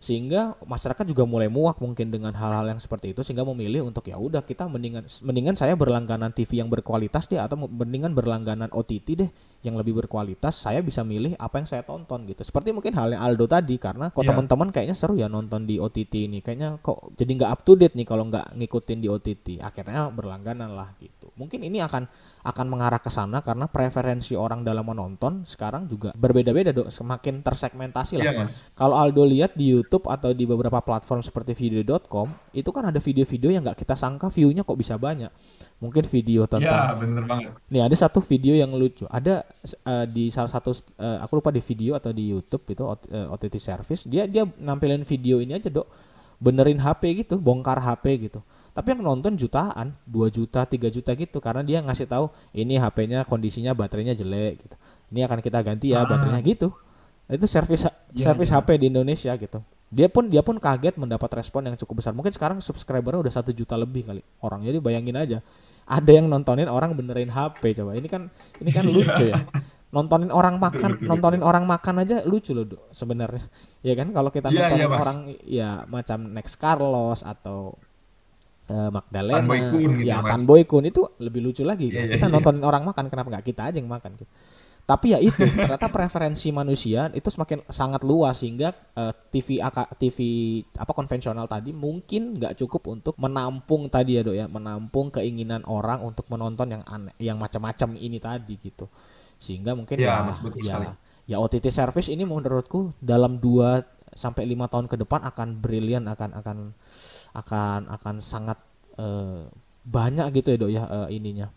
sehingga masyarakat juga mulai muak mungkin dengan hal-hal yang seperti itu sehingga memilih untuk ya udah kita mendingan mendingan saya berlangganan TV yang berkualitas deh atau mendingan berlangganan OTT deh yang lebih berkualitas saya bisa milih apa yang saya tonton gitu. Seperti mungkin halnya Aldo tadi karena kok yeah. teman-teman kayaknya seru ya nonton di OTT ini. Kayaknya kok jadi nggak up to date nih kalau nggak ngikutin di OTT akhirnya berlangganan lah gitu. Mungkin ini akan akan mengarah ke sana karena preferensi orang dalam menonton sekarang juga berbeda-beda dok. Semakin tersegmentasi lah yeah, kalau Aldo lihat di YouTube atau di beberapa platform seperti video.com itu kan ada video-video yang nggak kita sangka viewnya kok bisa banyak. Mungkin video tentang ya bener banget. Nih ada satu video yang lucu. Ada uh, di salah satu uh, aku lupa di video atau di YouTube itu uh, OTT service dia dia nampilin video ini aja dok. Benerin HP gitu bongkar HP gitu. Tapi yang nonton jutaan 2 juta 3 juta gitu karena dia ngasih tahu ini HP-nya kondisinya baterainya jelek gitu. Ini akan kita ganti ya ah. baterainya gitu. Itu servis ya, servis ya. HP di Indonesia gitu. Dia pun dia pun kaget mendapat respon yang cukup besar. Mungkin sekarang subscribernya udah satu juta lebih kali orang. Jadi bayangin aja ada yang nontonin orang benerin HP coba ini kan ini kan lucu ya nontonin orang makan nontonin orang makan aja lucu loh sebenarnya ya kan kalau kita yeah, nontonin yeah, orang ya macam Next Carlos atau uh, Magdalena, Tan Boy Kun gitu, ya Tan Boy Kun itu lebih lucu lagi. Yeah, kita yeah, nontonin yeah. orang makan, kenapa nggak kita aja yang makan? Gitu. Tapi ya itu ternyata preferensi manusia itu semakin sangat luas sehingga uh, TV TV apa konvensional tadi mungkin nggak cukup untuk menampung tadi ya dok ya menampung keinginan orang untuk menonton yang aneh yang macam-macam ini tadi gitu. Sehingga mungkin ya, ya, ya, ya OTT service ini menurutku dalam 2 sampai lima tahun ke depan akan brilian akan akan akan akan sangat uh, banyak gitu ya dok ya uh, ininya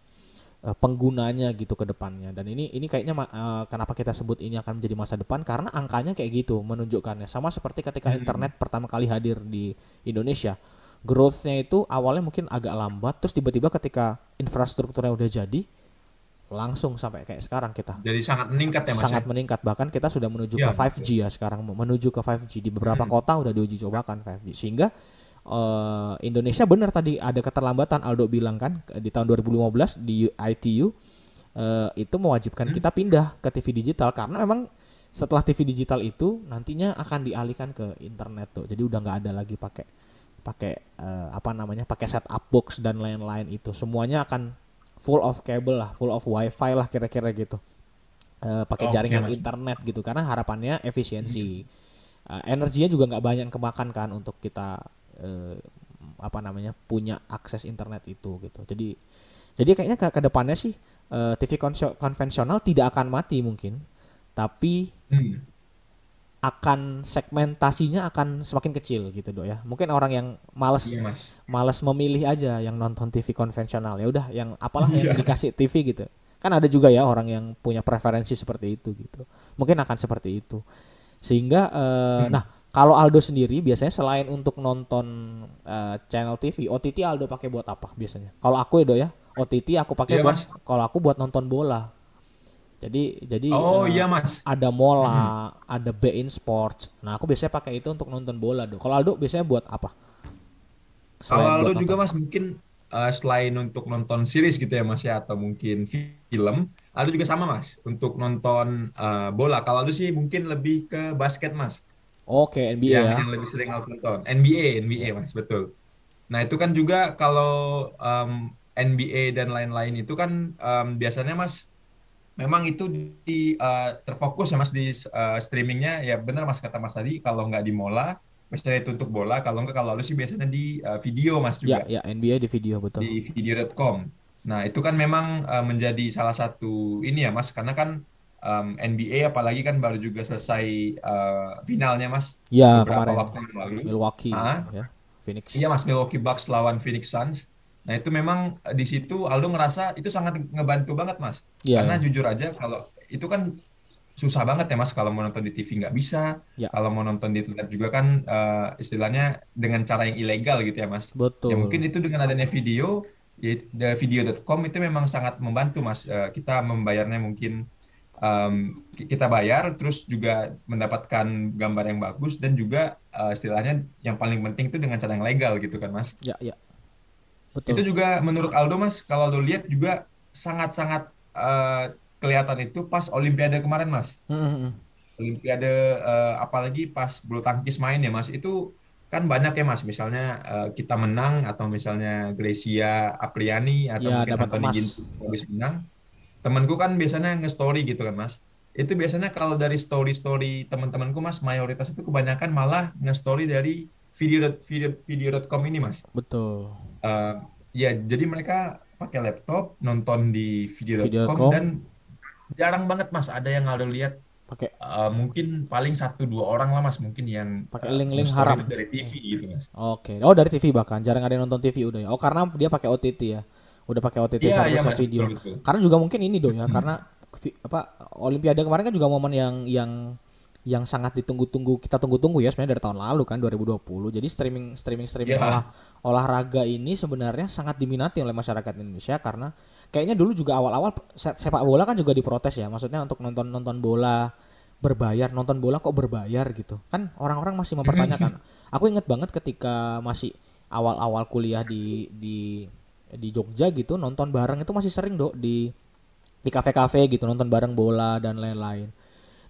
uh, penggunanya gitu ke depannya dan ini ini kayaknya uh, kenapa kita sebut ini akan menjadi masa depan karena angkanya kayak gitu menunjukkannya sama seperti ketika hmm. internet pertama kali hadir di Indonesia growthnya itu awalnya mungkin agak lambat terus tiba-tiba ketika infrastrukturnya udah jadi langsung sampai kayak sekarang kita. Jadi sangat meningkat ya Mas. Sangat ya? meningkat bahkan kita sudah menuju ya, ke 5G ya sekarang menuju ke 5G di beberapa hmm. kota udah diuji cobakan 5G sehingga uh, Indonesia benar tadi ada keterlambatan Aldo bilang kan di tahun 2015 di ITU uh, eh, itu mewajibkan hmm. kita pindah ke TV digital karena memang setelah TV digital itu nantinya akan dialihkan ke internet tuh. Jadi udah nggak ada lagi pakai pakai uh, apa namanya pakai set up box dan lain-lain itu semuanya akan full of cable lah, full of wifi lah kira-kira gitu. Uh, pakai oh, jaringan okay, internet gitu karena harapannya efisiensi. Uh, energinya juga nggak banyak kemakan kan untuk kita uh, apa namanya punya akses internet itu gitu. Jadi jadi kayaknya ke, ke depannya sih uh, TV konvensional tidak akan mati mungkin, tapi hmm. akan segmentasinya akan semakin kecil gitu dok ya mungkin orang yang males Iya, Mas. males memilih aja yang nonton TV konvensional ya udah yang apalah yang Iya. dikasih TV gitu kan ada juga ya orang yang punya preferensi seperti itu gitu mungkin akan seperti itu sehingga eh, Hmm. nah kalau Aldo sendiri biasanya selain untuk nonton eh, channel TV OTT Aldo pakai buat apa biasanya kalau aku ya dok ya OTT aku pakai Iya, buat kalau aku buat nonton bola jadi jadi Oh eh, iya Mas. ada Mola, ada Bein Sports. Nah, aku biasanya pakai itu untuk nonton bola, Dok. Kalau Aldo biasanya buat apa? Kalau Aldo juga nonton. Mas mungkin eh, selain untuk nonton series gitu ya Mas ya atau mungkin film, Aldo juga sama Mas untuk nonton eh, bola. Kalau Aldo sih mungkin lebih ke basket Mas. Oke, NBA yang, ya. yang lebih sering aku tonton. NBA, NBA mas, betul. Nah itu kan juga kalau em, NBA dan lain-lain itu kan em, biasanya mas, memang itu di eh, terfokus ya mas di eh, streamingnya ya benar mas kata mas tadi kalau nggak di Mola, biasanya itu untuk bola, kalau nggak kalau lu sih biasanya di eh, video mas Ya, juga ya NBA di video betul. di video.com. Nah, itu kan memang uh, menjadi salah satu ini ya, Mas, karena kan um, NBA apalagi kan baru juga selesai uh, finalnya, Mas, Ya, beberapa kemarin waktu yang lalu. Milwaukee Ah. ya. Phoenix. Iya, Mas, Milwaukee Bucks lawan Phoenix Suns. Nah, itu memang uh, di situ Aldo ngerasa itu sangat ngebantu banget, Mas. Iya, Karena jujur aja kalau itu kan susah banget ya, Mas, kalau mau nonton di TV nggak bisa. Ya. Kalau mau nonton di internet juga kan uh, istilahnya dengan cara yang ilegal gitu ya, Mas. Betul. Ya mungkin itu dengan adanya video, ya, video.com itu memang sangat membantu mas. Eh, kita membayarnya mungkin ki- kita bayar, terus juga mendapatkan gambar yang bagus dan juga eh, istilahnya yang paling penting itu dengan cara yang legal gitu kan mas. Ya, ya. Itu Betul. juga menurut Aldo mas, kalau Aldo lihat juga sangat-sangat eh, kelihatan itu pas Olimpiade kemarin mas. Hmm, hmm. Olimpiade eh, apalagi pas bulu tangkis main ya Mas itu kan banyak ya Mas misalnya eh, kita menang atau misalnya Gracia Apriani atau Ya, mungkin Anthony. Ginting habis menang temanku kan biasanya nge-story gitu kan Mas itu biasanya kalau dari story-story teman-temanku Mas mayoritas itu kebanyakan malah nge-story dari video video video.com ini Mas Betul. Eh, ya jadi mereka pakai laptop nonton di video.com Video.com. dan jarang banget Mas ada yang Aldo lihat Pakai Uh, mungkin paling satu dua orang lah mas mungkin yang Pakai uh, link-link haram. dari TV gitu mas. Oke. Oh, dari TV bahkan jarang ada yang nonton TV udah ya. Oh, karena dia pakai OTT ya. Udah pakai OTT server iya mas video. betul betul. Karena juga mungkin ini dong ya, karena vi- apa Olimpiade kemarin kan juga momen yang yang yang sangat ditunggu-tunggu kita tunggu-tunggu ya sebenarnya dari tahun lalu kan 2020. Jadi streaming streaming streaming Iya. olah, olahraga ini sebenarnya sangat diminati oleh masyarakat Indonesia karena kayaknya dulu juga awal-awal se- sepak bola kan juga diprotes ya. Maksudnya untuk nonton nonton bola berbayar, nonton bola kok berbayar gitu. Kan orang-orang masih mempertanyakan. Aku inget banget ketika masih awal-awal kuliah di di di Jogja gitu nonton bareng itu masih sering dok di di kafe-kafe gitu nonton bareng bola dan lain-lain.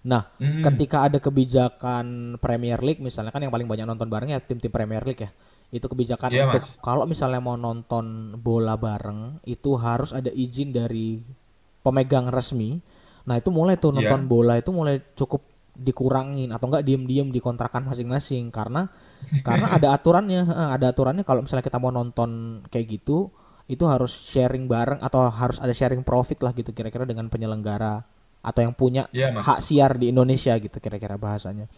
Nah, Mm. ketika ada kebijakan Premier League misalnya kan yang paling banyak nonton bareng ya tim-tim Premier League ya. Itu kebijakan Iya, untuk kalau misalnya mau nonton bola bareng itu harus ada izin dari pemegang resmi. Nah, itu mulai tuh Iya. nonton bola itu mulai cukup dikurangin atau enggak diem-diem dikontrakan masing-masing karena karena ada aturannya, ada aturannya kalau misalnya kita mau nonton kayak gitu itu harus sharing bareng atau harus ada sharing profit lah gitu kira-kira dengan penyelenggara atau yang punya mas. hak siar di Indonesia gitu kira-kira bahasanya.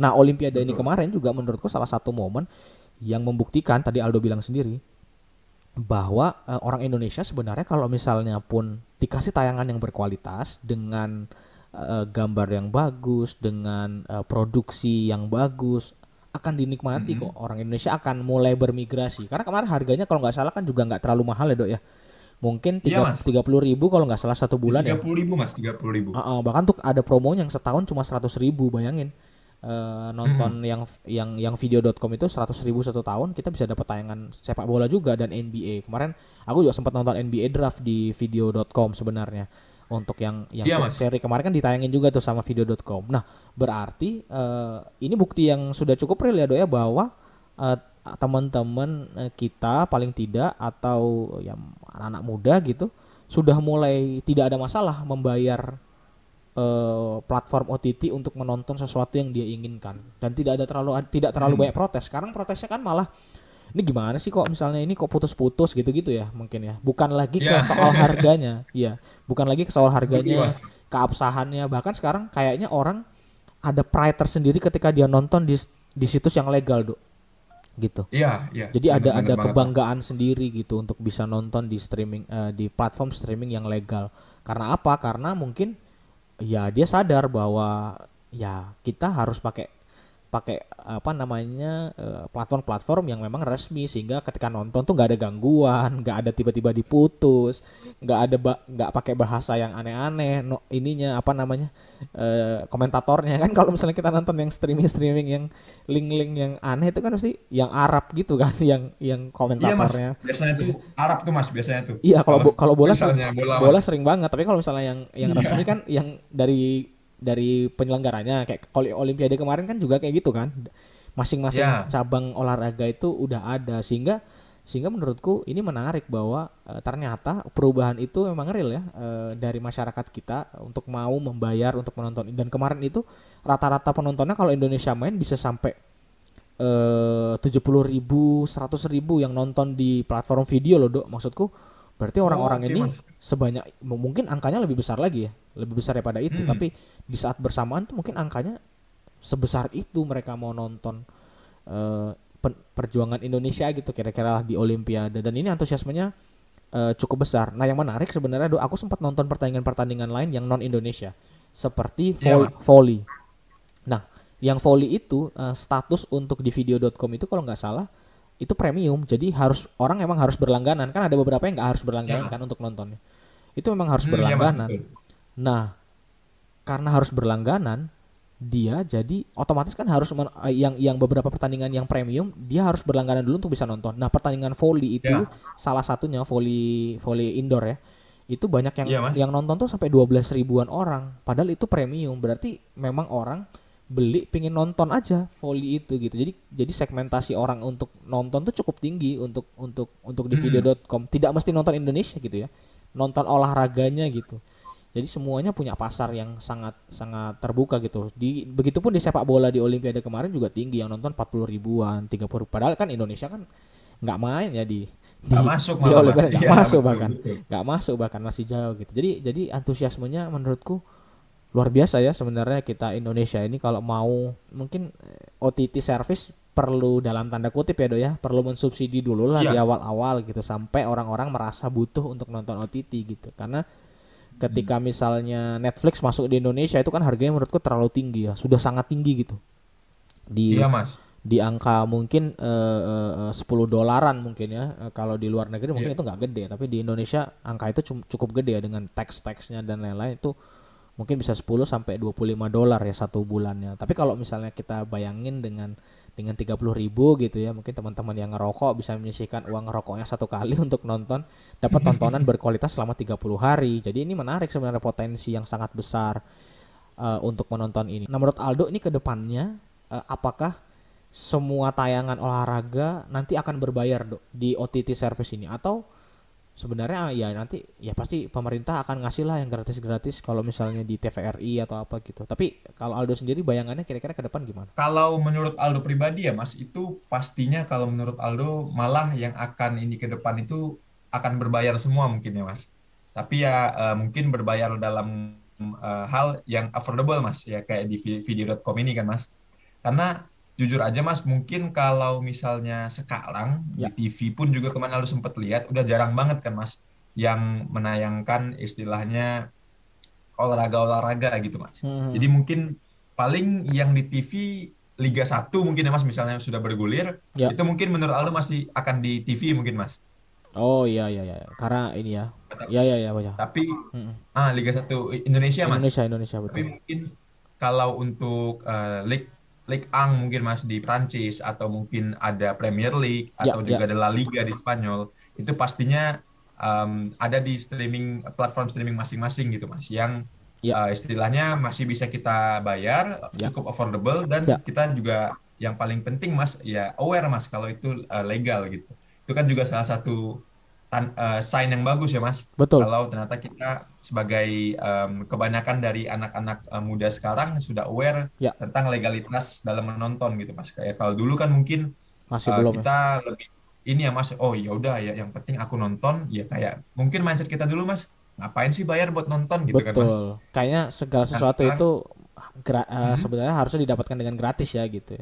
Nah, Olimpiade ini Betul. kemarin juga menurutku salah satu momen yang membuktikan tadi Aldo bilang sendiri bahwa eh, orang Indonesia sebenarnya kalau misalnya pun dikasih tayangan yang berkualitas dengan eh, gambar yang bagus, dengan eh, produksi yang bagus akan dinikmati Mm-mm. kok. Orang Indonesia akan mulai bermigrasi. Karena kemarin harganya kalau nggak salah kan juga nggak terlalu mahal ya dok ya. Mungkin Iya, Mas. tiga puluh ribu kalau nggak salah satu bulan ya. Tiga puluh ribu mas, tiga puluh ribu. Ah, ah, bahkan tuh ada promonya yang setahun cuma seratus ribu bayangin. Eh, nonton yang yang yang video.com itu seratus ribu satu tahun kita bisa dapat tayangan sepak bola juga dan NBA kemarin aku juga sempat nonton NBA draft di video.com sebenarnya untuk yang yang Iya, se- Mas. seri kemarin kan ditayangin juga tuh sama video.com nah berarti eh, ini bukti yang sudah cukup real ya Dok ya bahwa eh, teman-teman eh, kita paling tidak atau ya anak-anak muda gitu sudah mulai tidak ada masalah membayar platform OTT untuk menonton sesuatu yang dia inginkan dan tidak ada terlalu tidak terlalu Hmm. banyak protes. Sekarang protesnya kan malah ini gimana sih kok misalnya ini kok putus-putus gitu-gitu ya mungkin ya. Bukan lagi ke Ya. soal harganya. Iya, bukan lagi ke soal harganya, keabsahannya. Bahkan sekarang kayaknya orang ada pride tersendiri ketika dia nonton di di situs yang legal, Dok. Gitu. Iya, iya. Jadi ada ada kebanggaan banget. sendiri gitu untuk bisa nonton di streaming uh, di platform streaming yang legal. Karena apa? Karena mungkin ya dia sadar bahwa ya kita harus pakai pakai apa namanya eh, platform-platform yang memang resmi sehingga ketika nonton tuh nggak ada gangguan, nggak ada tiba-tiba diputus, nggak ada nggak pakai bahasa yang aneh-aneh, no, ininya apa namanya uh, komentatornya kan kalau misalnya kita nonton yang streaming-streaming yang link-link yang aneh itu kan pasti yang Arab gitu kan, yang yang komentatornya. Iya mas, biasanya tuh Arab tuh mas biasanya tuh. Iya kalau kalau bola bola, bola sering banget, tapi kalau misalnya yang yang iya. resmi kan yang dari dari penyelenggaranya kayak olimpiade kemarin kan juga kayak gitu kan. Masing-masing yeah. cabang olahraga itu udah ada. Sehingga sehingga menurutku ini menarik bahwa e, ternyata perubahan itu memang real ya e, dari masyarakat kita untuk mau membayar untuk menonton. Dan kemarin itu rata-rata penontonnya kalau Indonesia main bisa sampai eh, tujuh puluh ribu seratus ribu yang nonton di platform video loh dok maksudku berarti orang-orang oh, okay, ini mas. sebanyak mungkin angkanya lebih besar lagi ya lebih besar daripada itu hmm. tapi di saat bersamaan tuh mungkin angkanya sebesar itu mereka mau nonton uh, perjuangan Indonesia gitu kira-kira di Olimpiade dan ini antusiasmenya uh, cukup besar. Nah yang menarik sebenarnya do aku sempat nonton pertandingan-pertandingan lain yang non Indonesia seperti yeah. volley. Nah yang volley itu uh, status untuk di video.com itu kalau nggak salah itu premium jadi harus orang emang harus berlangganan kan ada beberapa yang nggak harus berlangganan yeah. kan untuk nontonnya itu memang harus hmm, iya, berlangganan. Ya, Nah, karena harus berlangganan, dia jadi otomatis kan harus eh, yang yang beberapa pertandingan yang premium dia harus berlangganan dulu untuk bisa nonton. Nah, pertandingan volley itu ya. salah satunya volley volley indoor ya. Itu banyak yang ya, yang nonton tuh sampai 12 ribuan orang. Padahal itu premium, berarti memang orang beli pingin nonton aja volley itu gitu. Jadi jadi segmentasi orang untuk nonton tuh cukup tinggi untuk untuk untuk di hmm. video.com. Tidak mesti nonton Indonesia gitu ya. Nonton olahraganya gitu. Jadi semuanya punya pasar yang sangat sangat terbuka gitu. Di begitupun di sepak bola di Olimpiade kemarin juga tinggi yang nonton 40 ribuan, 30 ribu. Padahal kan Indonesia kan nggak main ya di di, masuk di Olimpiade nggak ya, masuk bahkan nggak masuk bahkan masih jauh gitu. Jadi jadi antusiasmenya menurutku luar biasa ya sebenarnya kita Indonesia ini kalau mau mungkin eh, OTT service perlu dalam tanda kutip ya do ya perlu mensubsidi dulu lah ya. di awal-awal gitu sampai orang-orang merasa butuh untuk nonton OTT gitu karena ketika hmm. misalnya Netflix masuk di Indonesia itu kan harganya menurutku terlalu tinggi ya sudah sangat tinggi gitu di iya, mas. di angka mungkin uh, uh, 10 dolaran mungkin ya uh, kalau di luar negeri mungkin yeah. itu nggak gede tapi di Indonesia angka itu cukup gede ya dengan tax-taxnya dan lain-lain itu mungkin bisa 10 sampai 25 dolar ya satu bulannya. Tapi kalau misalnya kita bayangin dengan dengan 30 ribu gitu ya mungkin teman-teman yang ngerokok bisa menyisihkan uang ngerokoknya satu kali untuk nonton dapat tontonan berkualitas selama 30 hari. Jadi ini menarik sebenarnya potensi yang sangat besar uh, untuk menonton ini. Nah menurut Aldo ini ke depannya uh, eh, apakah semua tayangan olahraga nanti akan berbayar dok di OTT service ini? Atau sebenarnya ya nanti ya pasti pemerintah akan ngasih lah yang gratis-gratis kalau misalnya di TVRI atau apa gitu. Tapi kalau Aldo sendiri bayangannya kira-kira ke depan gimana? Kalau menurut Aldo pribadi ya Mas, itu pastinya kalau menurut Aldo malah yang akan ini ke depan itu akan berbayar semua mungkin ya Mas. Tapi ya uh, mungkin berbayar dalam uh, hal yang affordable Mas ya kayak di video.com ini kan Mas. Karena jujur aja mas mungkin kalau misalnya sekarang ya. di TV pun juga ke mana lu sempat lihat udah jarang banget kan mas yang menayangkan istilahnya olahraga-olahraga gitu mas hmm. jadi mungkin paling yang di TV Liga 1 mungkin ya mas misalnya sudah bergulir ya. itu mungkin menurut Aldo masih akan di TV mungkin mas oh iya iya iya karena ini ya iya iya iya baca. tapi hmm. ah Liga 1 Indonesia mas Indonesia Indonesia betul tapi mungkin kalau untuk uh, League Ligue 1 mungkin Mas di Prancis atau mungkin ada Premier League ya, atau ya, juga ya. ada La Liga di Spanyol itu pastinya um, ada di streaming platform streaming masing-masing gitu Mas yang ya. uh, istilahnya masih bisa kita bayar ya. cukup affordable dan ya. kita juga yang paling penting Mas ya aware Mas kalau itu uh, legal gitu itu kan juga salah satu tan, uh, sign yang bagus ya mas. Betul. Kalau ternyata kita sebagai um, kebanyakan dari anak-anak uh, muda sekarang sudah aware ya. tentang legalitas dalam menonton gitu mas. Kayak kalau dulu kan mungkin masih uh, belum kita ya. lebih ini ya mas. Oh ya udah ya yang penting aku nonton ya kayak mungkin mindset kita dulu mas. Ngapain sih bayar buat nonton gitu Betul. kan mas? Kayaknya segala nah, sesuatu nah, itu gra, uh, hmm. sebenarnya harusnya didapatkan dengan gratis ya gitu.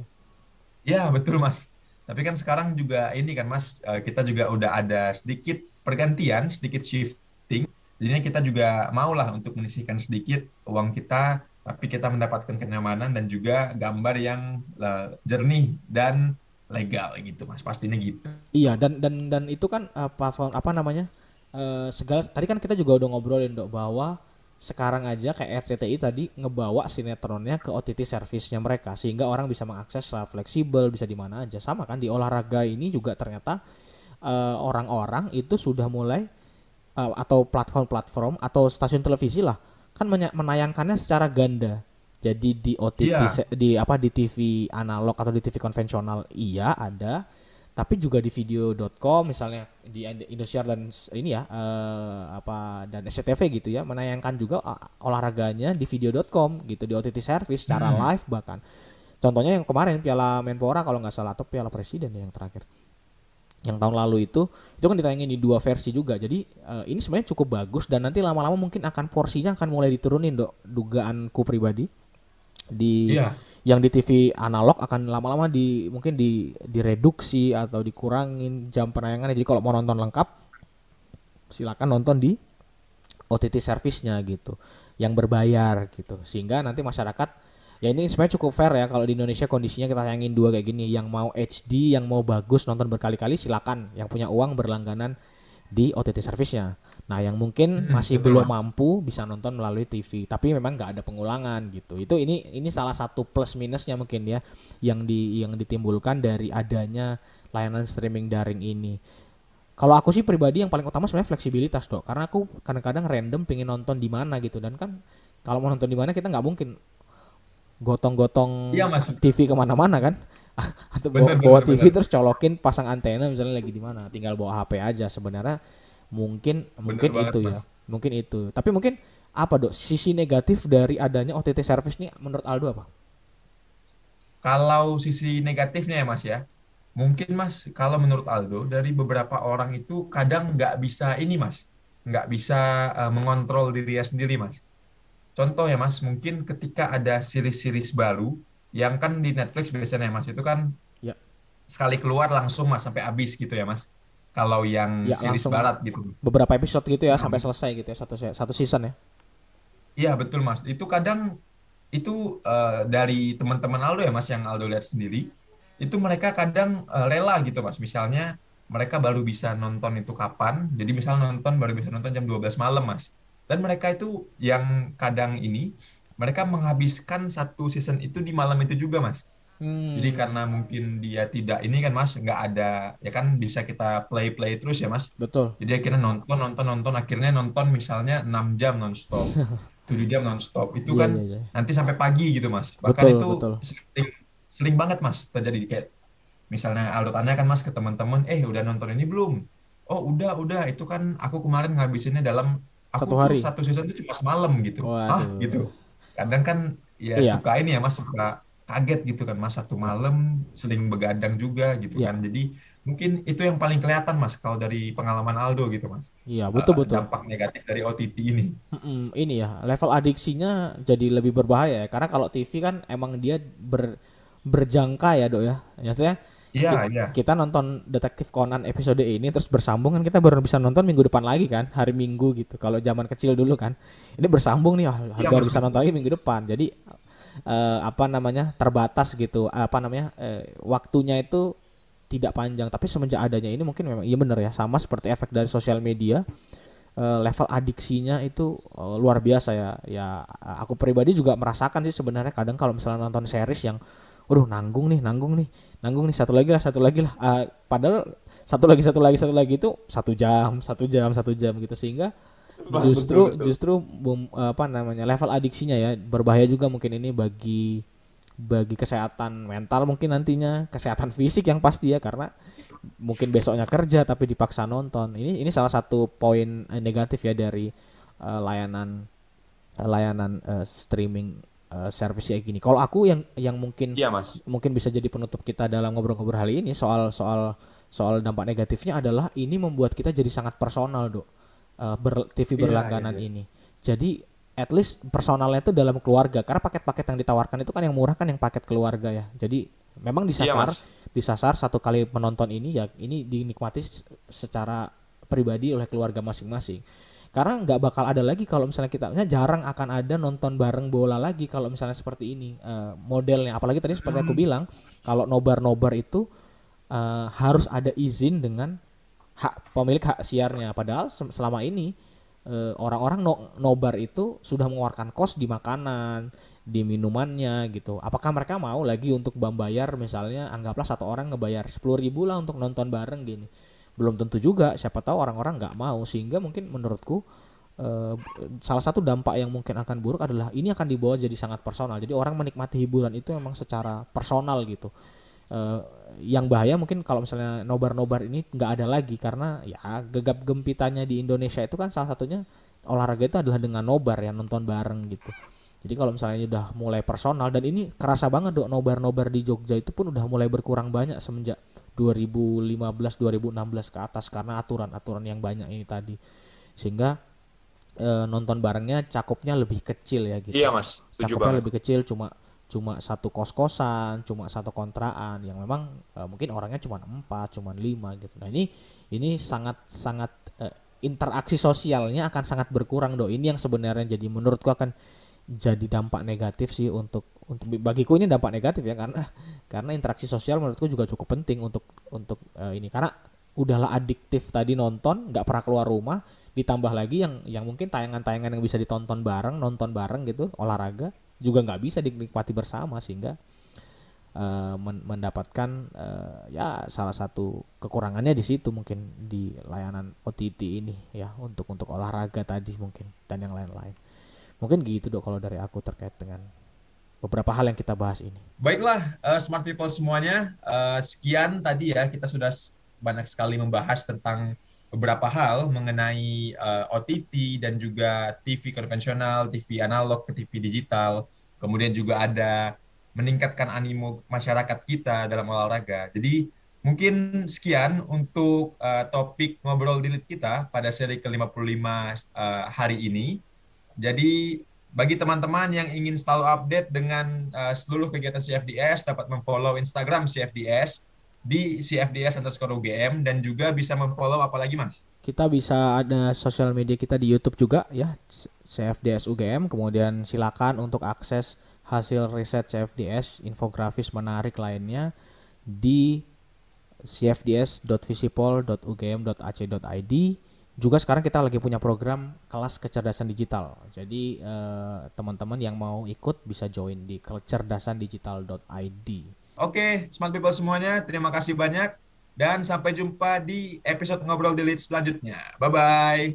Ya betul mas. Tapi kan sekarang juga ini kan mas, uh, kita juga udah ada sedikit pergantian, sedikit shifting. Jadinya kita juga maulah untuk menyisihkan sedikit uang kita, tapi kita mendapatkan kenyamanan dan juga gambar yang uh, jernih dan legal gitu mas. Pastinya gitu. Iya dan dan dan itu kan uh, platform apa namanya uh, segala tadi kan kita juga udah ngobrolin dok bahwa sekarang aja kayak RCTI tadi ngebawa sinetronnya ke OTT service-nya mereka sehingga orang bisa mengakses secara fleksibel bisa di mana aja. Sama kan di olahraga ini juga ternyata eh, orang-orang uh, itu sudah mulai uh, atau platform-platform atau stasiun televisi lah kan menayangkannya secara ganda jadi di OTT yeah. di apa di TV analog atau di TV konvensional iya ada, tapi juga di video.com misalnya di Indonesia dan ini ya uh, apa dan SCTV gitu ya menayangkan juga uh, olahraganya di video.com gitu di OTT service secara hmm. live bahkan. Contohnya yang kemarin Piala Menpora kalau nggak salah atau Piala Presiden ya yang terakhir. Yang tahun lalu itu itu kan ditayangin di dua versi juga. Jadi uh, ini sebenarnya cukup bagus dan nanti lama-lama mungkin akan porsinya akan mulai diturunin, Dok. Dugaanku pribadi di yeah. yang di TV analog akan lama-lama di mungkin di direduksi atau dikurangin jam penayangannya. Jadi kalau mau nonton lengkap silakan nonton di OTT service-nya gitu yang berbayar gitu. Sehingga nanti masyarakat ya ini sebenarnya cukup fair ya kalau di Indonesia kondisinya kita tayangin dua kayak gini yang mau HD yang mau bagus nonton berkali-kali silakan yang punya uang berlangganan di OTT service-nya. Nah, yang mungkin hmm, masih belum mas. mampu bisa nonton melalui TV, tapi memang nggak ada pengulangan gitu. Itu ini ini salah satu plus minusnya mungkin ya yang di yang ditimbulkan dari adanya layanan streaming daring ini. Kalau aku sih pribadi yang paling utama sebenarnya fleksibilitas dok, karena aku kadang-kadang random pengen nonton di mana gitu dan kan kalau mau nonton di mana kita nggak mungkin gotong-gotong ya, TV ke mana-mana kan? Atau bener, bawa, bawa TV bener. terus colokin pasang antena misalnya lagi di mana. Tinggal bawa HP aja. Sebenarnya mungkin bener mungkin banget, itu ya. Mungkin itu. Tapi mungkin apa dok? Sisi negatif dari adanya OTT service ini menurut Aldo apa? Kalau sisi negatifnya ya mas ya. Mungkin mas kalau menurut Aldo dari beberapa orang itu kadang nggak bisa ini mas. Nggak bisa uh, mengontrol dirinya sendiri mas contoh ya mas. Mungkin ketika ada series-series baru yang kan di Netflix biasanya mas. Itu kan ya. sekali keluar langsung mas sampai habis gitu ya mas. Kalau yang ya, series barat gitu. beberapa episode gitu ya nah, sampai selesai gitu ya satu satu season ya. Iya betul mas. Itu kadang itu uh, dari teman-teman Aldo ya mas yang Aldo lihat sendiri itu mereka kadang uh, rela gitu mas. Misalnya mereka baru bisa nonton itu kapan. Jadi misal nonton baru bisa nonton jam 12 malam mas dan mereka itu yang kadang ini mereka menghabiskan satu season itu di malam itu juga mas. Hmm. jadi karena mungkin dia tidak ini kan mas nggak ada ya kan bisa kita play play terus ya mas. Betul. Jadi akhirnya nonton nonton nonton akhirnya nonton misalnya 6 jam nonstop 7 jam nonstop. Itu yeah, kan yeah, yeah. nanti sampai pagi gitu mas. Bahkan betul, itu betul. sering sering banget mas terjadi. Kayak misalnya Aldo tanya kan mas ke teman-teman eh udah nonton ini belum? Oh udah udah. Itu kan aku kemarin ngabisinnya dalam aku satu hari? satu season itu cuma semalam gitu. Waduh. ah gitu. Kadang kan ya iya. suka ini ya mas suka kaget gitu kan mas. Satu malam seling begadang juga gitu iya. kan. Jadi mungkin itu yang paling kelihatan mas kalau dari pengalaman Aldo gitu mas. Iya betul uh, betul. dampak negatif dari OTT ini. Mm ini ya level adiksinya jadi lebih berbahaya ya. Karena kalau TV kan emang dia ber berjangka ya dok ya. Maksudnya Iya, iya. Kita nonton Detektif Conan episode ini terus bersambung kan kita baru bisa nonton minggu depan lagi kan, hari Minggu gitu. Kalau zaman kecil dulu kan. Ini bersambung nih, ya, baru bisa nonton lagi minggu depan. Jadi uh, apa namanya? terbatas gitu. Apa namanya? Uh, waktunya itu tidak panjang, tapi semenjak adanya ini mungkin memang iya benar ya, sama seperti efek dari sosial media. Uh, level adiksinya itu uh, luar biasa ya. Ya aku pribadi juga merasakan sih sebenarnya kadang kalau misalnya nonton series yang waduh nanggung nih nanggung nih nanggung nih. Satu lagi lah satu lagi lah. Uh, padahal satu lagi satu lagi satu lagi itu satu jam satu jam satu jam gitu. Sehingga justru betul, betul. justru bum, apa namanya level adiksinya ya berbahaya juga mungkin ini bagi bagi kesehatan mental mungkin nantinya kesehatan fisik yang pasti ya karena mungkin besoknya kerja tapi dipaksa nonton. Ini ini salah satu poin eh, negatif ya dari uh, layanan uh, layanan uh, streaming uh, service kayak gini. Kalau aku yang yang mungkin ya, mas. mungkin bisa jadi penutup kita dalam ngobrol-ngobrol hari ini soal soal soal dampak negatifnya adalah ini membuat kita jadi sangat personal, Dok. Uh, ber, TV iya, berlangganan ya, ya. ini. Jadi at least personalnya itu dalam keluarga karena paket-paket yang ditawarkan itu kan yang murah kan yang paket keluarga ya jadi memang disasar iya, disasar satu kali menonton ini ya ini dinikmati secara pribadi oleh keluarga masing-masing karena nggak bakal ada lagi kalau misalnya kita misalnya jarang akan ada nonton bareng bola lagi kalau misalnya seperti ini uh, modelnya. Apalagi tadi seperti aku hmm. bilang kalau nobar-nobar itu uh, harus ada izin dengan hak pemilik hak siarnya. Padahal selama ini uh, orang-orang no, nobar itu sudah mengeluarkan kos di makanan di minumannya gitu. Apakah mereka mau lagi untuk membayar misalnya anggaplah satu orang ngebayar sepuluh ribu lah untuk nonton bareng gini belum tentu juga siapa tahu orang-orang nggak mau. Sehingga mungkin menurutku uh, salah satu dampak yang mungkin akan buruk adalah ini akan dibawa jadi sangat personal. Jadi orang menikmati hiburan itu memang secara personal gitu. Uh, yang bahaya mungkin kalau misalnya nobar-nobar ini nggak ada lagi karena ya gegap gempitannya di Indonesia itu kan salah satunya olahraga itu adalah dengan nobar ya nonton bareng gitu. Jadi kalau misalnya udah mulai personal dan ini kerasa banget dok nobar-nobar di Jogja itu pun udah mulai berkurang banyak semenjak 2015 2016 ke atas karena aturan-aturan yang banyak ini tadi sehingga e, nonton barengnya cakupnya lebih kecil ya gitu. Iya mas. Cakupnya banget. lebih kecil cuma cuma satu kos kosan, cuma satu kontraan yang memang e, mungkin orangnya cuma empat, cuma lima gitu. Nah ini ini sangat sangat e, interaksi sosialnya akan sangat berkurang do. Ini yang sebenarnya jadi menurutku akan jadi dampak negatif sih untuk untuk bagiku ini dampak negatif ya karena karena interaksi sosial menurutku juga cukup penting untuk untuk uh, ini. Karena udahlah adiktif tadi nonton nggak pernah keluar rumah ditambah lagi yang yang mungkin tayangan-tayangan yang bisa ditonton bareng nonton bareng gitu olahraga juga nggak bisa dinikmati bersama sehingga uh, men mendapatkan uh, ya salah satu kekurangannya di situ mungkin di layanan OTT ini ya untuk untuk olahraga tadi mungkin dan yang lain-lain Mungkin gitu dok kalau dari aku terkait dengan beberapa hal yang kita bahas ini. Baiklah, uh, smart people semuanya, uh, sekian tadi ya kita sudah banyak sekali membahas tentang beberapa hal mengenai uh, eh, OTT dan juga TV konvensional, TV analog ke TV digital. Kemudian juga ada meningkatkan animo masyarakat kita dalam olahraga. Jadi mungkin sekian untuk uh, topik ngobrol dilit kita pada seri ke-55 uh, hari ini. Jadi bagi teman-teman yang ingin selalu update dengan uh, seluruh kegiatan CFDS dapat memfollow Instagram CFDS di CFDS underscore UGM dan juga bisa memfollow apa lagi mas? Kita bisa ada sosial media kita di YouTube juga ya. CFDS UGM kemudian silakan untuk akses hasil riset CFDS infografis menarik lainnya di cfds.visipol.ugm.ac.id juga sekarang kita lagi punya program kelas kecerdasan digital. Jadi uh, teman-teman yang mau ikut bisa join di kecerdasandigital.id. Oke, smart people semuanya, terima kasih banyak dan sampai jumpa di episode ngobrol di lead selanjutnya. Bye bye.